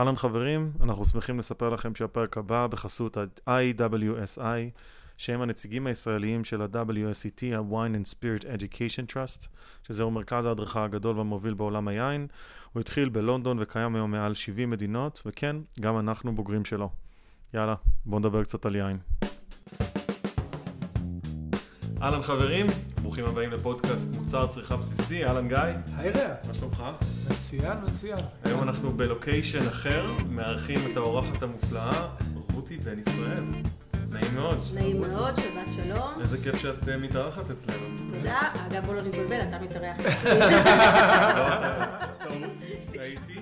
אהלן חברים, אנחנו שמחים לספר לכם שהפרק הבא בחסות ה-IWSI, שהם הנציגים הישראליים של ה-WSET, ה-Wine and Spirit Education Trust, שזהו מרכז ההדרכה הגדול והמוביל בעולם היין. הוא התחיל בלונדון וקיים היום מעל 70 מדינות, וכן, גם אנחנו בוגרים שלו. יאללה, בואו נדבר קצת על יין. אהלן חברים, ברוכים הבאים לפודקאסט מוצר צריכה בסיסי, אהלן גיא. היי רע. מה שלומך? מצוין, מצוין. היום אנחנו בלוקיישן אחר, מארחים את האורחת המופלאה, רותי בן ישראל. נעים מאוד. נעים מאוד, שבת שלום. איזה כיף שאת uh, מתארחת אצלנו. תודה. אגב, בוא לא נתבלבל, אתה מתארח אצלי. טעות, טעיתי.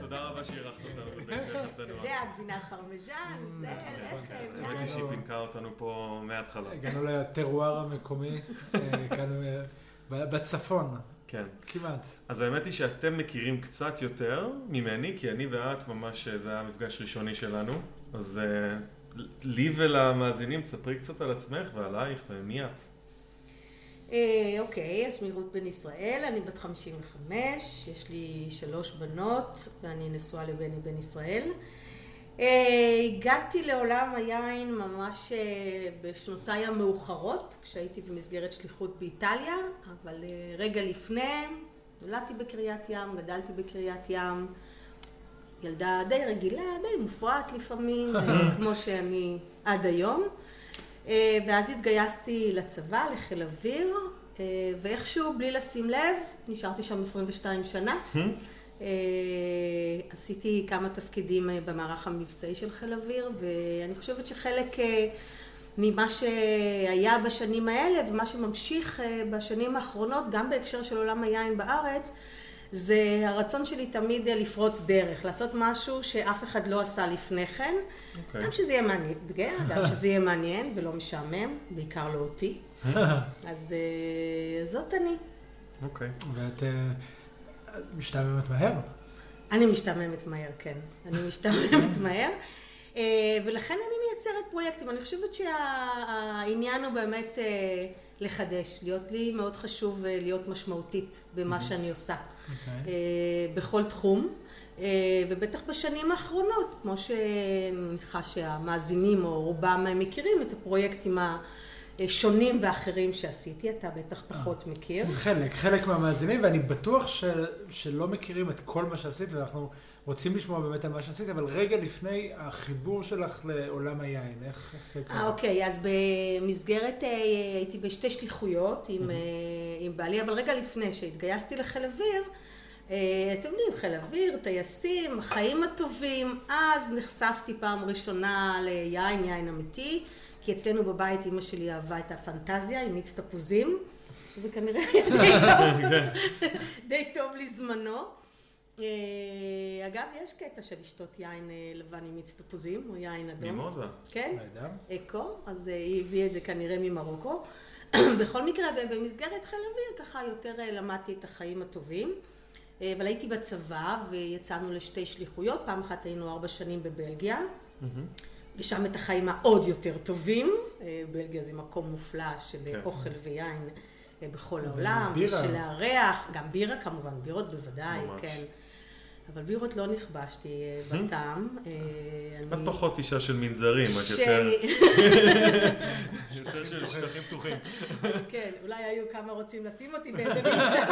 תודה רבה שאירחת אותנו בבית אתה אצלנו. יודע, גבינת פרמיז'ן, זה, לחם, האמת היא שהיא. פינקה אותנו פה מההתחלה. הגענו לטרואר המקומי, אה, כאן אה, ב- בצפון, כן. כמעט. אז האמת היא שאתם מכירים קצת יותר ממני, כי אני ואת ממש, אה, זה היה מפגש ראשוני שלנו. אז אה, לי ולמאזינים, תספרי קצת על עצמך ועלייך ומי את. אה, אוקיי, אז שמי רות בן ישראל, אני בת 55, יש לי שלוש בנות, ואני נשואה לבני בן ישראל. אה, הגעתי לעולם היין ממש אה, בשנותיי המאוחרות, כשהייתי במסגרת שליחות באיטליה, אבל רגע לפני, נולדתי בקריית ים, גדלתי בקריית ים, ילדה די רגילה, די מופרעת לפעמים, כמו שאני עד היום. אה, ואז התגייסתי לצבא, לחיל אוויר, אה, ואיכשהו, בלי לשים לב, נשארתי שם 22 שנה. אה, עשיתי כמה תפקידים במערך המבצעי של חיל אוויר, ואני חושבת שחלק ממה שהיה בשנים האלה, ומה שממשיך בשנים האחרונות, גם בהקשר של עולם היין בארץ, זה הרצון שלי תמיד אה, לפרוץ דרך, לעשות משהו שאף אחד לא עשה לפני כן. אוקיי. גם שזה יהיה מעניין, גם שזה יהיה מעניין ולא משעמם, בעיקר לא אותי. אז אה, זאת אני. אוקיי. ואת אה, משתעממת מהר. אני משתעממת מהר, כן. אני משתעממת מהר. ולכן אני מייצרת פרויקטים. אני חושבת שהעניין הוא באמת לחדש. להיות לי מאוד חשוב להיות משמעותית במה שאני עושה. אוקיי. אה, בכל תחום. אה, ובטח בשנים האחרונות, כמו שאני מניחה שהמאזינים או רובם מכירים את הפרויקטים השונים ואחרים שעשיתי, אתה בטח פחות מכיר. חלק, חלק מהמאזינים, ואני בטוח ש, שלא מכירים את כל מה שעשית, ואנחנו רוצים לשמוע באמת על מה שעשית, אבל רגע לפני החיבור שלך לעולם היין, איך, איך זה קורה? אה, אוקיי, אז במסגרת, אה, הייתי בשתי שליחויות עם, אה, עם בעלי, אבל רגע לפני שהתגייסתי לחיל אוויר, אה, אתם יודעים, חיל אוויר, טייסים, החיים הטובים, אז נחשפתי פעם ראשונה ליין, יין אמיתי, כי אצלנו בבית אימא שלי אהבה את הפנטזיה עם מיץ תפוזים, שזה כנראה די טוב, די טוב לזמנו. אה, אגב, יש קטע של לשתות יין אה, לבן עם מיץ תפוזים, או יין אדום. מימוזה. כן, נהדר. אקו, אז אה, היא הביאה את זה כנראה ממרוקו. בכל מקרה, ובמסגרת חיל אוויר, ככה יותר למדתי את החיים הטובים. אבל הייתי בצבא, ויצאנו לשתי שליחויות. פעם אחת היינו ארבע שנים בבלגיה, ושם את החיים העוד יותר טובים. בלגיה זה מקום מופלא של כן. אוכל ויין בכל העולם. של לארח, גם בירה כמובן, בירות בוודאי, ממש. כן. אבל בירות לא נכבשתי אה, בטעם. אה, את פחות אישה של מנזרים, את יותר יותר של שטחים פתוחים. כן, אולי היו כמה רוצים לשים אותי באיזה מגזר.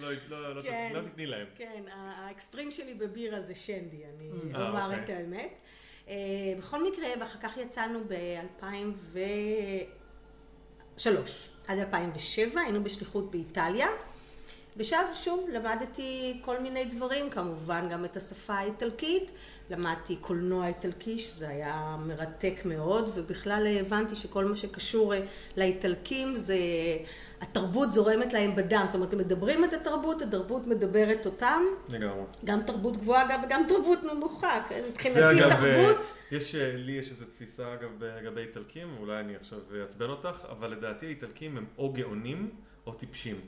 לא, לא, לא, כן. לא תתני להם. כן, ה- האקסטרים שלי בבירה זה שנדי, אני אה, אומר אוקיי. את האמת. בכל מקרה, ואחר כך יצאנו ב-2003 עד 2007, היינו בשליחות באיטליה. ושם שוב למדתי כל מיני דברים, כמובן גם את השפה האיטלקית, למדתי קולנוע איטלקי, שזה היה מרתק מאוד, ובכלל הבנתי שכל מה שקשור אה, לאיטלקים זה, התרבות זורמת להם בדם, זאת אומרת, הם מדברים את התרבות, התרבות מדברת אותם, לגמרי. גם תרבות גבוהה אגב, וגם תרבות נמוכה, כן? מבחינתי אגב, תרבות, יש, אה, לי יש איזו תפיסה אגב לגבי איטלקים, אולי אני עכשיו אעצבן אותך, אבל לדעתי האיטלקים הם או גאונים או טיפשים.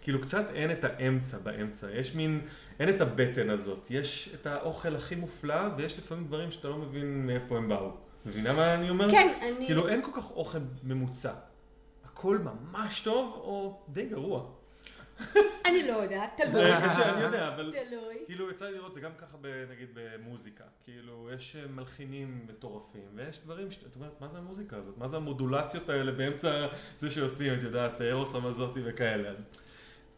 כאילו קצת אין את האמצע באמצע, יש מין, אין את הבטן הזאת, יש את האוכל הכי מופלא ויש לפעמים דברים שאתה לא מבין מאיפה הם באו. מבינה מה אני אומר? כן, אני... כאילו אין כל כך אוכל ממוצע. הכל ממש טוב או די גרוע. אני לא יודעת, תלוי. זה קשה, אני יודע, אבל תלוי. כאילו יצא לי לראות זה גם ככה נגיד במוזיקה, כאילו יש אה, מלחינים מטורפים ויש דברים שאת אומרת מה זה המוזיקה הזאת, מה זה המודולציות האלה באמצע זה שעושים, את יודעת, ארוס רמזוטי וכאלה, אז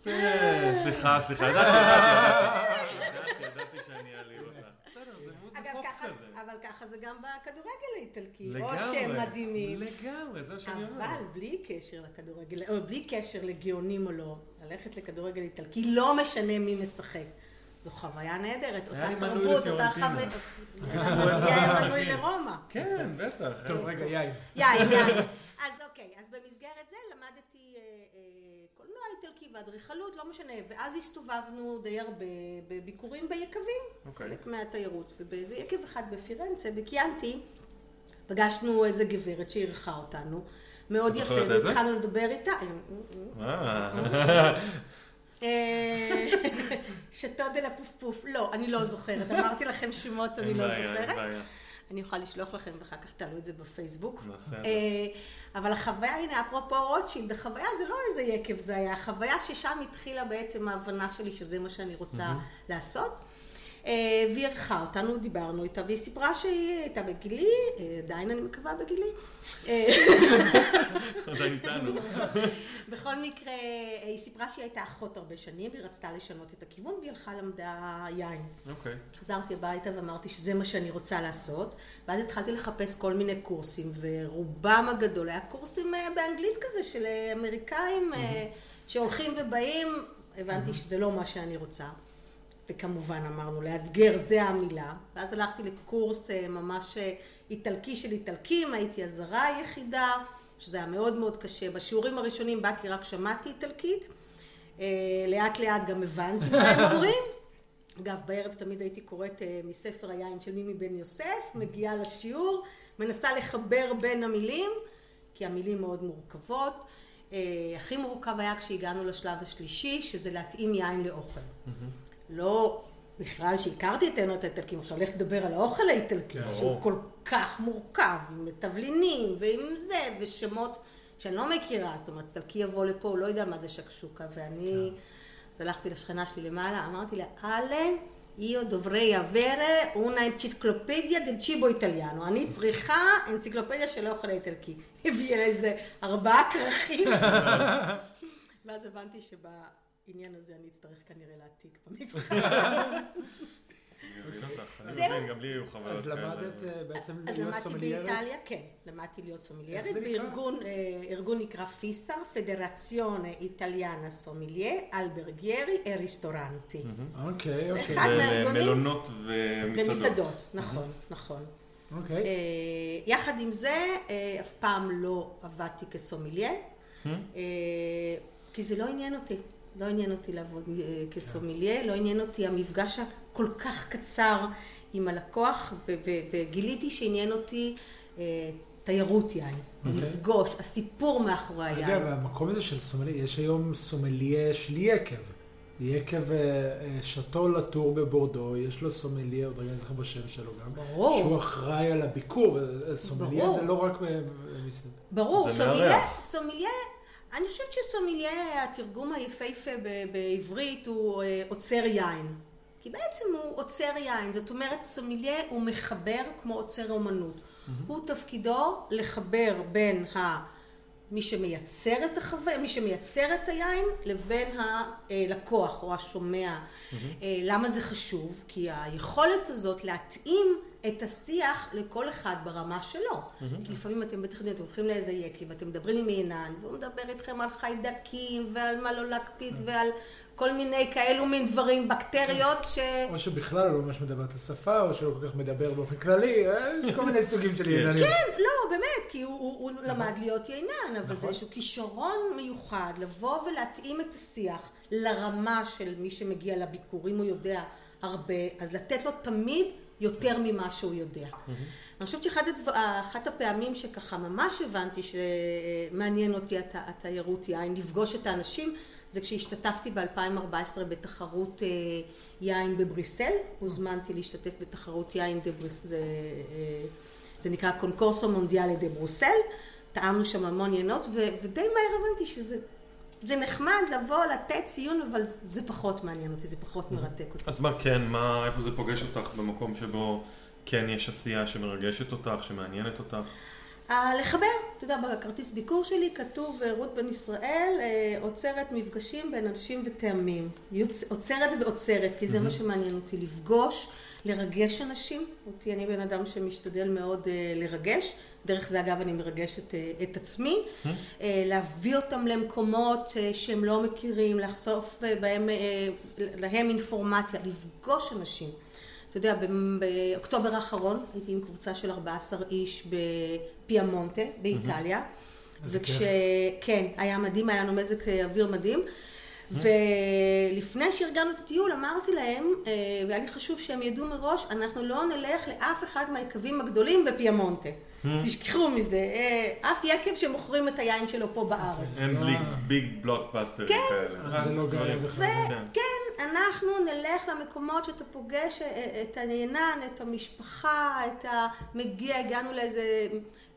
סליחה, סליחה, ידעתי, ידעתי, ידעתי, ידעתי שאני אעליב אותה. בסדר, זה מוזיקה פופ כזה. אבל ככה זה גם בכדורגל האיטלקי. או לגמרי, שהם מדהימים. לגמרי, זה מה שאני אומר. אבל בלי קשר לכדורגל, או בלי קשר לגאונים או לא, ללכת לכדורגל איטלקי, לא משנה מי משחק. זו חוויה נהדרת, לי אותה תרבות, אותה לפיורנטינה. חוויה. היה מנוי לרומא. כן, בטח. טוב, רגע, יאיר. יאי, יאי. אז אוקיי, אז במסגרת זה למדתי אה, אה, קולנוע איטלקי ואדריכלות, לא משנה, ואז הסתובבנו די הרבה בביקורים ביקבים, אוקיי. חלק מהתיירות, ובאיזה יקב אחד בפירנצה, בקיאנטי, פגשנו איזה גברת שאירחה אותנו, מאוד יפה? והתחלנו לדבר איתה. אה, אה, שתו דה לה פוף פוף, לא, אני לא זוכרת, אמרתי לכם שמות, אני לא זוכרת. אני אוכל לשלוח לכם ואחר כך תעלו את זה בפייסבוק. נעשה את זה. אה, אבל החוויה, הנה, אפרופו רוטשילד, החוויה זה לא איזה יקב זה היה, החוויה ששם התחילה בעצם ההבנה שלי שזה מה שאני רוצה לעשות. אה, והיא אירחה אותנו, דיברנו איתה, והיא סיפרה שהיא הייתה בגילי, אה, עדיין אני מקווה בגילי. אה, עדיין איתנו. בכל מקרה, היא סיפרה שהיא הייתה אחות הרבה שנים, והיא רצתה לשנות את הכיוון, והיא הלכה למדה יין. אוקיי. חזרתי הביתה ואמרתי שזה מה שאני רוצה לעשות, ואז התחלתי לחפש כל מיני קורסים, ורובם הגדול היה קורסים אה, באנגלית כזה של אה, אמריקאים אה, שהולכים ובאים, הבנתי שזה לא מה שאני רוצה. וכמובן אמרנו, לאתגר זה המילה. ואז הלכתי לקורס אה, ממש אה, איטלקי של איטלקים, הייתי הזרה היחידה, שזה היה מאוד מאוד קשה. בשיעורים הראשונים באתי רק שמעתי איטלקית, אה, לאט לאט גם הבנתי מה הם אומרים. אגב, בערב תמיד הייתי קוראת מספר היין של מימי בן יוסף, מגיעה לשיעור, מנסה לחבר בין המילים, כי המילים מאוד מורכבות. הכי מורכב היה כשהגענו לשלב השלישי, שזה להתאים יין לאוכל. לא בכלל שהכרתי את העינות האיטלקים, עכשיו הולכת לדבר על האוכל האיטלקי, כן. שהוא ברור. כל כך מורכב, עם תבלינים ועם זה, ושמות שאני לא מכירה, זאת אומרת, איטלקי יבוא לפה, הוא לא יודע מה זה שקשוקה, ואני, אז הלכתי לשכנה שלי למעלה, אמרתי לה, אלה, io dovrei avere una enciclopedia del cibo italiano. אני צריכה אנציקלופדיה של האוכל האיטלקי. הביאה איזה ארבעה כרכים. ואז הבנתי שבעניין הזה אני אצטרך כנראה להעתיק במבחן. אני מבין אותך, אני זהו. גם לי היו חוויות אז. למדת אה, בעצם אז להיות למדתי סומליירית? באיטליה, כן, למדתי להיות נקרא? בארגון אה, ארגון נקרא פיסה, פדרציונה איטליאנה סומליה, אלברגיירי אריסטורנטי. אוקיי, אוקיי. אחד זה מהארגונים- למלונות ומסעדות. במסעדות, נכון, נכון. אוקיי. אה, יחד עם זה, אה, אף פעם לא עבדתי כסומליה, אה, כי זה לא עניין אותי. לא עניין אותי לעבוד אה, כסומליה, לא עניין אותי המפגש הכל כך קצר עם הלקוח, וגיליתי שעניין אותי אה, תיירות יין, אוקיי. לפגוש, הסיפור מאחורי היין. אגב, המקום הזה של סומליה, יש היום סומליה של יקב. יקב אה, שאטו לטור בבורדו, יש לו סומליה, עוד רגע אני זוכר בשם שלו גם. ברור. שהוא אחראי על הביקור, סומליה ברור. זה לא רק. ברור, זה סומיליה, מארח. סומיליה, אני חושבת שסומיליה, התרגום היפהפה בעברית הוא אה, עוצר יין. כי בעצם הוא עוצר יין, זאת אומרת סומיליה הוא מחבר כמו עוצר אומנות. הוא תפקידו לחבר בין ה... מי שמייצר את החווה, מי שמייצר את היין, לבין הלקוח או השומע. אה, למה זה חשוב? כי היכולת הזאת להתאים את השיח לכל אחד ברמה שלו. כי לפעמים אתם בטח יודעים, אתם הולכים לאיזה יקי ואתם מדברים עם עינן, והוא מדבר איתכם על חיידקים ועל מלולקטית ועל כל מיני כאלו מין דברים, בקטריות ש... או שבכלל הוא לא ממש מדבר את השפה, או שהוא לא כל כך מדבר באופן כללי, אה, יש כל מיני סוגים של עניינים. כן, לא, באמת, כי הוא, הוא, הוא למד להיות יינן, אבל זה נכון. איזשהו כישרון מיוחד לבוא ולהתאים את השיח לרמה של מי שמגיע לביקור, אם הוא יודע הרבה, אז לתת לו תמיד יותר ממה שהוא יודע. אני חושבת שאחת הפעמים שככה ממש הבנתי שמעניין אותי הת- התיירות יין, לפגוש את האנשים, זה כשהשתתפתי ב-2014 בתחרות אה, יין בבריסל, הוזמנתי להשתתף בתחרות יין דה בריסל, זה, אה, זה נקרא קונקורסו מונדיאלי דה ברוסל, טעמנו שם המון ינות, ו- ודי מהר הבנתי שזה זה נחמד לבוא, לתת ציון, אבל זה פחות מעניין אותי, זה פחות מרתק אותי. אז מה כן, מה, איפה זה פוגש אותך במקום שבו כן יש עשייה שמרגשת אותך, שמעניינת אותך? לחבר, אתה יודע, בכרטיס ביקור שלי כתוב אה, רות בן ישראל אה, עוצרת מפגשים בין אנשים וטעמים. עוצרת ועוצרת, כי זה מה שמעניין אותי, לפגוש, לרגש אנשים. אותי, אני בן אדם שמשתדל מאוד אה, לרגש. דרך זה אגב אני מרגשת את עצמי. אה, להביא אותם למקומות שהם לא מכירים, לחשוף בהם, להם אינפורמציה, לפגוש אנשים. אתה יודע, ב- באוקטובר האחרון הייתי עם קבוצה של 14 איש בפיאמונטה, באיטליה. איזה וכש... כיף. כן, היה מדהים, היה לנו מזג אה, אוויר מדהים. ולפני שארגנו את הטיול אמרתי להם, אה, והיה לי חשוב שהם ידעו מראש, אנחנו לא נלך לאף אחד מהיקבים הגדולים בפיאמונטה. תשכחו מזה, אה, אף יקב שמוכרים את היין שלו פה בארץ. אין. בלי ביג בלוקבאסטרים כאלה. זה לא. בכלל. כן. כן, אנחנו נלך למקומות שאתה פוגש את הנהנן, את המשפחה, את המגיע, הגענו לאיזה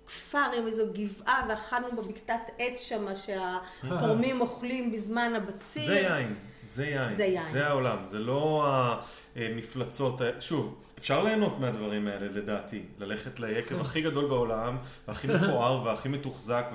כפר עם איזו גבעה ואכלנו בבקתת עץ שם שהכורמים אוכלים בזמן הבציר. זה יין, זה יין, זה יין. זה העולם, זה לא המפלצות, שוב, אפשר ליהנות מהדברים האלה לדעתי, ללכת ליקב הכי גדול בעולם, והכי מפואר והכי מתוחזק,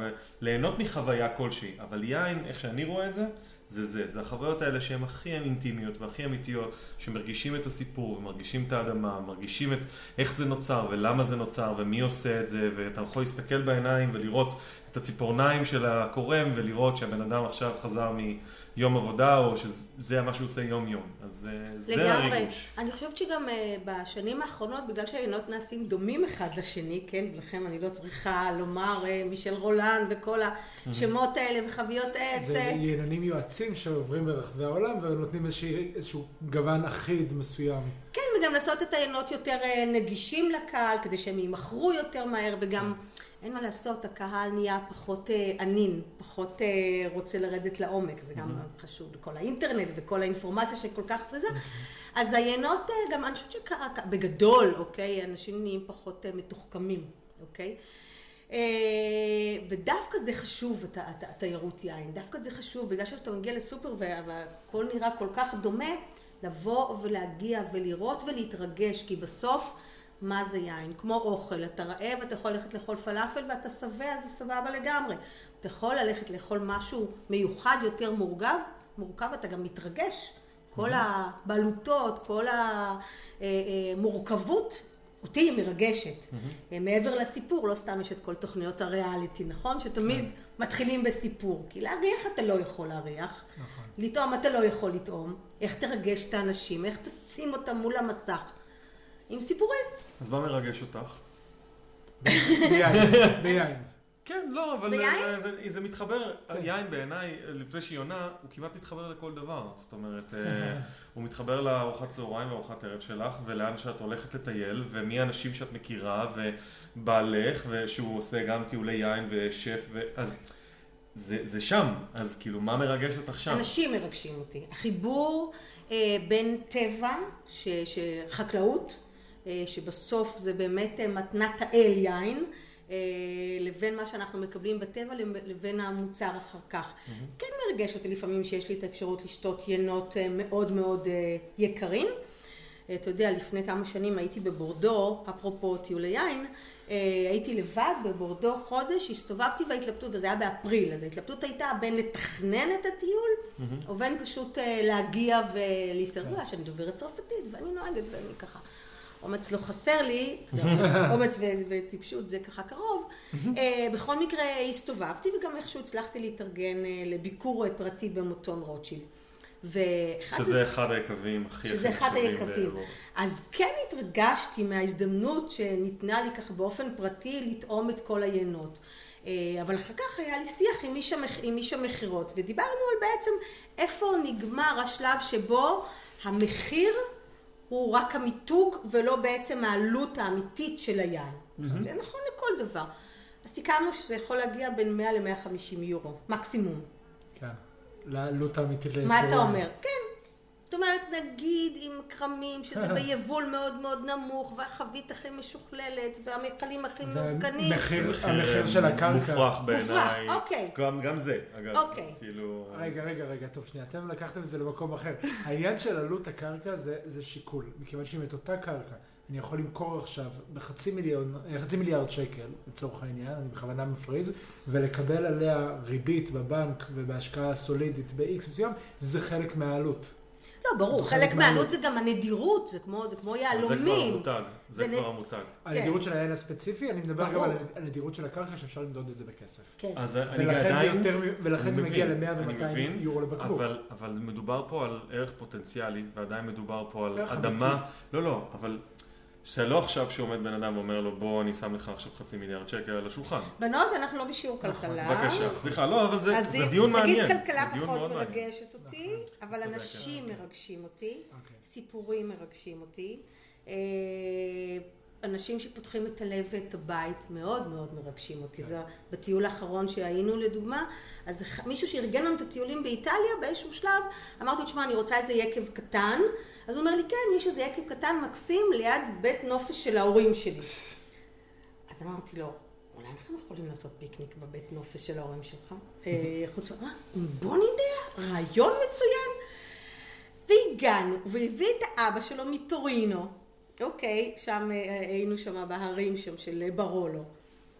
וליהנות מחוויה כלשהי, אבל יין, איך שאני רואה את זה, זה זה, זה החוויות האלה שהן הכי אינטימיות והכי אמיתיות, שמרגישים את הסיפור ומרגישים את האדמה, מרגישים את איך זה נוצר ולמה זה נוצר ומי עושה את זה, ואתה יכול להסתכל בעיניים ולראות את הציפורניים של הקורם ולראות שהבן אדם עכשיו חזר מיום עבודה או שזה מה שהוא עושה יום יום. אז אה, זה לגמרי. הריגוש. אני חושבת שגם אה, בשנים האחרונות, בגלל שהיינות נעשים דומים אחד לשני, כן, ולכן אני לא צריכה לומר אה, מישל רולן וכל השמות האלה וחביות עץ. זה יננים יועצים שעוברים ברחבי העולם ונותנים איזשהו גוון אחיד מסוים. כן, וגם לעשות את היינות יותר נגישים לקהל, כדי שהם יימכרו יותר מהר, וגם אין מה לעשות, הקהל נהיה פחות אה, ענין, פחות אה, רוצה לרדת לעומק, זה גם חשוב לכל האינטרנט וכל האינפורמציה שכל כך זריזה. אז היינות, אה, גם אני חושבת שבגדול, אוקיי, אנשים נהיים פחות מתוחכמים, אוקיי? ודווקא זה חשוב, הת- הת- התיירות יין, דווקא זה חשוב, בגלל שאתה מגיע לסופר וה- והכל נראה כל כך דומה, לבוא ולהגיע ולראות ולהתרגש, כי בסוף, מה זה יין? כמו אוכל, אתה רעב, אתה יכול ללכת לאכול פלאפל ואתה שבע, זה סבבה לגמרי. אתה יכול ללכת לאכול משהו מיוחד יותר מורכב, מורכב אתה גם מתרגש. כל הבעלותות, כל המורכבות, אותי היא מרגשת. מעבר לסיפור, לא סתם יש את כל תוכניות הריאליטי, נכון? שתמיד מתחילים בסיפור. כי להריח אתה לא יכול להריח. נכון. לטעום אתה לא יכול לטעום. איך תרגש את האנשים, איך תשים אותם מול המסך. עם סיפורים. אז מה מרגש אותך? ביין, ביין. כן, לא, אבל ביין? זה, זה, זה מתחבר, יין בעיניי, לפני שהיא עונה, הוא כמעט מתחבר לכל דבר. זאת אומרת, אה, הוא מתחבר לארוחת צהריים וארוחת ערב שלך, ולאן שאת הולכת לטייל, ומי האנשים שאת מכירה, ובעלך, ושהוא עושה גם טיולי יין ושף, ו... אז זה, זה שם, אז כאילו, מה מרגש אותך שם? אנשים מרגשים אותי. החיבור אה, בין טבע, ש, שחקלאות, אה, שבסוף זה באמת אה, מתנת האל יין, אה, לבין מה שאנחנו מקבלים בטבע, לבין המוצר אחר כך. כן מרגש אותי לפעמים שיש לי את האפשרות לשתות ינות אה, מאוד מאוד אה, יקרים. אה, אתה יודע, לפני כמה שנים הייתי בבורדו, אפרופו טיולי יין, אה, הייתי לבד בבורדו חודש, הסתובבתי וההתלבטות, וזה היה באפריל, אז ההתלבטות הייתה בין לתכנן את הטיול, או בין פשוט אה, להגיע ולהישרדה, שאני דוברת צרפתית, ואני נוהגת, ואני ככה, אומץ לא חסר לי, אומץ- וטיפשות זה ככה קרוב. אה, בכל מקרה הסתובבתי, וגם איכשהו הצלחתי להתארגן אה, לביקור אה, פרטי במוטון רוטשילד. ואחד שזה אחד היקבים הכי שזה הכי אחד נחשבים היקבים. באירופה. אז כן התרגשתי מההזדמנות שניתנה לי ככה באופן פרטי לטעום את כל היינות. אבל אחר כך היה לי שיח עם איש, המח... עם איש המכירות, ודיברנו על בעצם איפה נגמר השלב שבו המחיר הוא רק המיתוג ולא בעצם העלות האמיתית של היין. זה נכון לכל דבר. אז סיכמנו שזה יכול להגיע בין 100 ל-150 יורו, מקסימום. כן. לעלות האמיתית מה אתה. אומר? כן. זאת אומרת, נגיד עם כרמים, שזה ביבול מאוד מאוד נמוך, והחבית הכי משוכללת, והמכלים הכי מעודכנים. המחיר של הקרקע. מופרך בעיניי. מופרך, אוקיי. גם, גם זה, אגב. אוקיי. כאילו... רגע, רגע, רגע, טוב, שנייה, אתם לקחתם את זה למקום אחר. העניין של עלות הקרקע זה, זה שיקול, מכיוון שאם את אותה קרקע אני יכול למכור עכשיו בחצי מיליון, אה, חצי מיליארד שקל, לצורך העניין, אני בכוונה מפריז, ולקבל עליה ריבית בבנק ובהשקעה סולידית ב-X מסוים, זה חלק מהעלות. לא, ברור, חלק חלק מהעלות. זה גם הנדירות, זה כמו, זה כמו זה כבר יהלומים. המותג. זה זה כבר המותג. הנדירות של העין הספציפי, אני מדבר גם. על הנדירות של הקרקע שאפשר למדוד את זה בכסף. כן. אז אני ולכן זה, מגיע מבין, ל-100 אני ו-200 מבין, יורו לבקבוק. אבל, אבל מדובר פה על ערך פוטנציאלי, ועדיין מדובר פה על אדמה. אמיתי. לא, לא, אבל זה לא עכשיו שעומד בן אדם ואומר לו, בוא, אני שם לך עכשיו חצי מיליארד שקל על השולחן. בנות, אנחנו לא בשיעור נכון, כלכלה. בבקשה, סליחה, לא, אבל זה, זה דיון מעניין. נגיד כלכלה פחות. מרגשת אותי, אבל צודקת. אנשים מרגשים אותי, אוקיי. סיפורים מרגשים אותי. אה, אנשים שפותחים את הלב ואת הבית מאוד מאוד מרגשים אותי. כן. זה בטיול האחרון שהיינו לדוגמה, אז מישהו שארגן לנו את הטיולים באיטליה באיזשהו שלב, אמרתי, תשמע, אני רוצה איזה יקב קטן, אז הוא אומר לי, כן, יש איזה יקב קטן מקסים ליד בית נופש של ההורים שלי. אז אמרתי לו, אולי אנחנו יכולים לעשות פיקניק בבית נופש של ההורים שלך? אה, חוץ מזה, בוא נדע, רעיון מצוין. והגענו, והביא את האבא שלו מטורינו, אוקיי, שם אה, היינו שם בהרים שם של ברולו.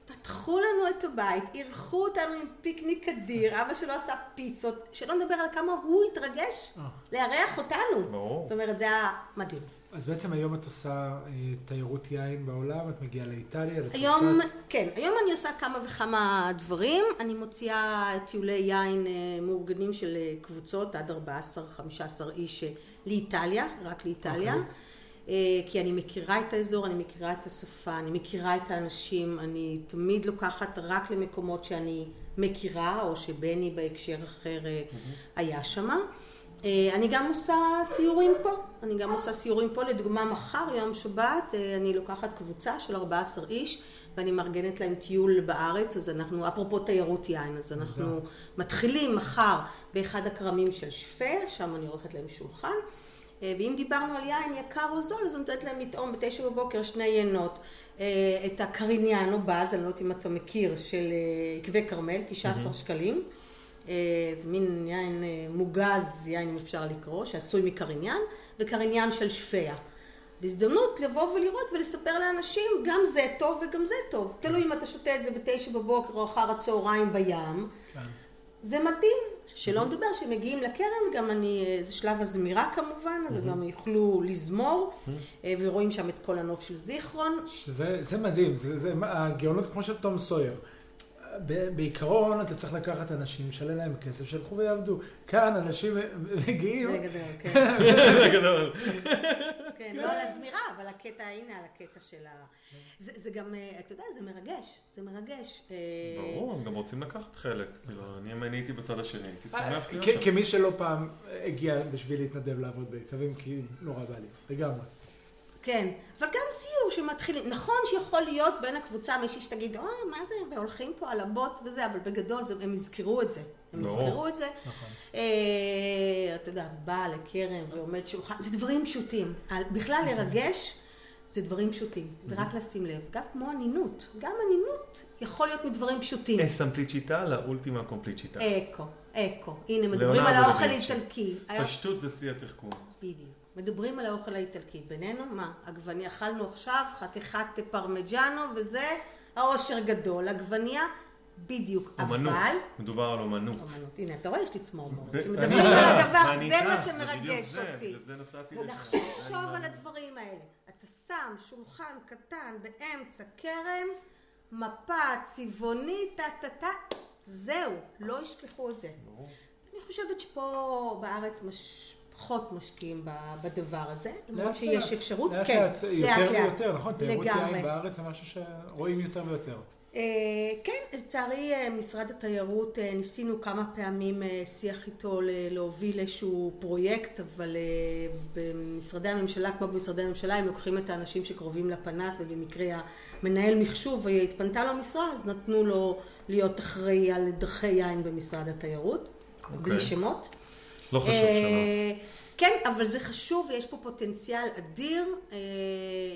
פתחו לנו את הבית, אירחו אותנו עם פיקניק אדיר, אבא שלו עשה פיצות, שלא נדבר על כמה הוא התרגש אה. לארח אותנו. ברור. זאת אומרת, זה היה מדהים. אז בעצם היום את עושה אה, תיירות יין בעולם, את מגיעה לאיטליה, לצרפת. היום, כן, היום אני עושה כמה וכמה דברים. אני מוציאה טיולי יין אה, מאורגנים של אה, קבוצות, עד 14-15 איש אה, לאיטליה, רק לאיטליה. אוקיי. אה, כי אני מכירה את האזור, אני מכירה את השפה, אני מכירה את האנשים, אני תמיד לוקחת רק למקומות שאני מכירה, או שבני בהקשר אחר אה, היה שמה. אה, אני גם עושה סיורים פה, אני גם עושה סיורים פה, לדוגמה מחר, יום שבת, אני לוקחת קבוצה של 14 איש ואני מארגנת להם טיול בארץ, אז אנחנו, אפרופו תיירות יין, אז אנחנו מתחילים מחר באחד הכרמים של שפיה, שם אני עורכת להם שולחן, ואם דיברנו על יין יקר או זול, אז אני נותנת להם לטעום בתשע בבוקר שני יינות. אה, את הקריניאנו באז, אני לא יודעת אם אתה מכיר, של אה, עקבי כרמל, 19 שקלים. אה, זה מין יין אה, מוגז, יין אם אפשר לקרוא, שעשוי מקריניאן, וקריניאן של שפיה. בהזדמנות לבוא ולראות ולספר לאנשים, גם זה טוב וגם זה טוב. תלוי אם אתה שותה את זה בתשע בבוקר או אחר הצהריים בים. כן. זה מתאים. שלא נדבר שמגיעים לכרם, גם אני, אה, זה שלב הזמירה כמובן, אז גם יוכלו לזמור, אה, ורואים שם את כל הנוף של זיכרון. שזה זה מדהים, זה, זה הגאונות כמו של תום סויר. בעיקרון אתה צריך לקחת אנשים, לשלם להם כסף, שילכו ויעבדו. כאן אנשים מגיעים, זה גדול, כן. זה גדול. כן, לא על הזמירה, אבל הקטע, הנה על הקטע של ה... זה, זה גם, אה, אתה יודע, זה מרגש, זה מרגש. אה, ברור, הם גם רוצים לקחת חלק. כאילו, אני אם אני הייתי בצד השני, הייתי שמח להיות שם. כמי שלא פעם הגיע בשביל להתנדב לעבוד ביקבים, כי נורא בא לי, לגמרי. כן, אבל גם סיור שמתחילים, נכון שיכול להיות בין הקבוצה מישהי שתגיד, אוי, מה זה, והולכים פה על הבוץ וזה, אבל בגדול זה, הם יזכרו את זה. הם ברור. יזכרו את זה. נכון. אה, אתה יודע, בא לכרם ועומד שולחן, זה דברים פשוטים. בכלל לרגש זה דברים פשוטים, זה רק לשים לב. גם כמו אנינות, גם אנינות יכול להיות מדברים פשוטים. אה, סמפליצ'יטה לאולטימה קומפליצ'יטה. אקו, אקו. הנה, מדברים על האוכל. האיטלקי. פשטות זה שיא התחכום. בדיוק. מדברים על האוכל האיטלקי. בינינו, מה? עגבניה, אכלנו עכשיו חתיכת פרמיג'אנו, וזה האושר גדול. עגבניה, בדיוק. אומנות. אבל... מדובר על אומנות. אומנות. הנה, אתה רואה, יש לי צמרמורת. כשמדברים על הדבר, זה מה שמרגש אותי. זה נסעתי לשם. לחשוב על. הדברים האלה. אתה שם שולחן קטן באמצע כרם, מפה צבעונית, טה-טה-טה, זהו, לא ישכחו את זה. אני חושבת שפה בארץ מש... פחות משקיעים בדבר הזה, למרות לאט שיש לאט. אפשרות, לאט כן, לאט, יותר ויותר, נכון? תיירות. יין בארץ זה משהו שרואים יותר ויותר. אה, כן, לצערי אה, משרד התיירות, אה, ניסינו כמה פעמים שיח איתו להוביל איזשהו פרויקט, אבל במשרדי הממשלה, כמו במשרדי הממשלה, הם לוקחים את האנשים שקרובים לפנס, ובמקרה המנהל מחשוב התפנתה לו משרה, אז נתנו לו להיות אחראי על דרכי יין במשרד התיירות, אוקיי. בלי שמות. לא חשוב אה, שמות. כן, אבל זה חשוב ויש פה פוטנציאל אדיר. אה,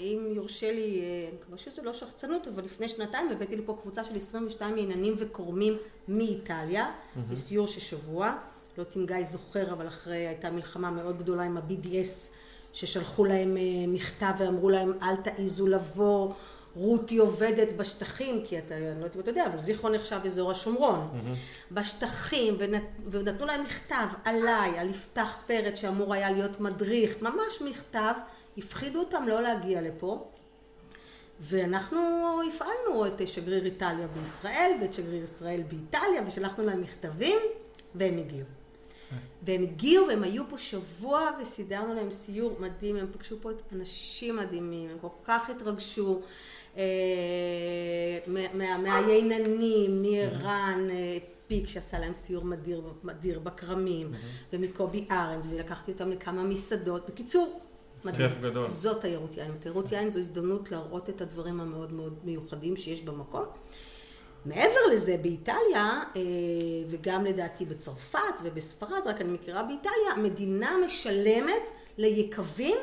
אם יורשה לי, אה, אני מקווה שזה לא שחצנות, אבל לפני שנתיים הבאתי לפה קבוצה של 22 עיננים וקורמים מאיטליה, בסיור של שבוע. לא יודעת אם גיא זוכר, אבל אחרי הייתה מלחמה מאוד גדולה עם ה-BDS, ששלחו להם מכתב ואמרו להם אל תעיזו לבוא. רותי עובדת בשטחים, כי אתה, אני לא יודעת אם אתה יודע, אבל זיכרון נחשב אזור השומרון. Mm-hmm. בשטחים, ונת, ונתנו להם מכתב עליי, על יפתח פרץ שאמור היה להיות מדריך, ממש מכתב, הפחידו אותם לא להגיע לפה. ואנחנו הפעלנו את שגריר איטליה בישראל ואת שגריר ישראל באיטליה, ושלחנו להם מכתבים, והם הגיעו. והם הגיעו והם היו פה שבוע וסידרנו להם סיור מדהים, הם פגשו פה את אנשים מדהימים, הם כל כך התרגשו. אה, מהייננים, מערן אה, פיק שעשה להם סיור מדיר, מדהיר בכרמים, ומקובי ארנס, ולקחתי אותם לכמה מסעדות. בקיצור, מדהים. כיף גדול. זאת תיירות יין. תיירות יין זו הזדמנות להראות את הדברים המאוד מאוד מיוחדים שיש במקום. מעבר לזה, באיטליה, אה, וגם לדעתי בצרפת ובספרד, רק אני מכירה באיטליה, המדינה משלמת ליקבים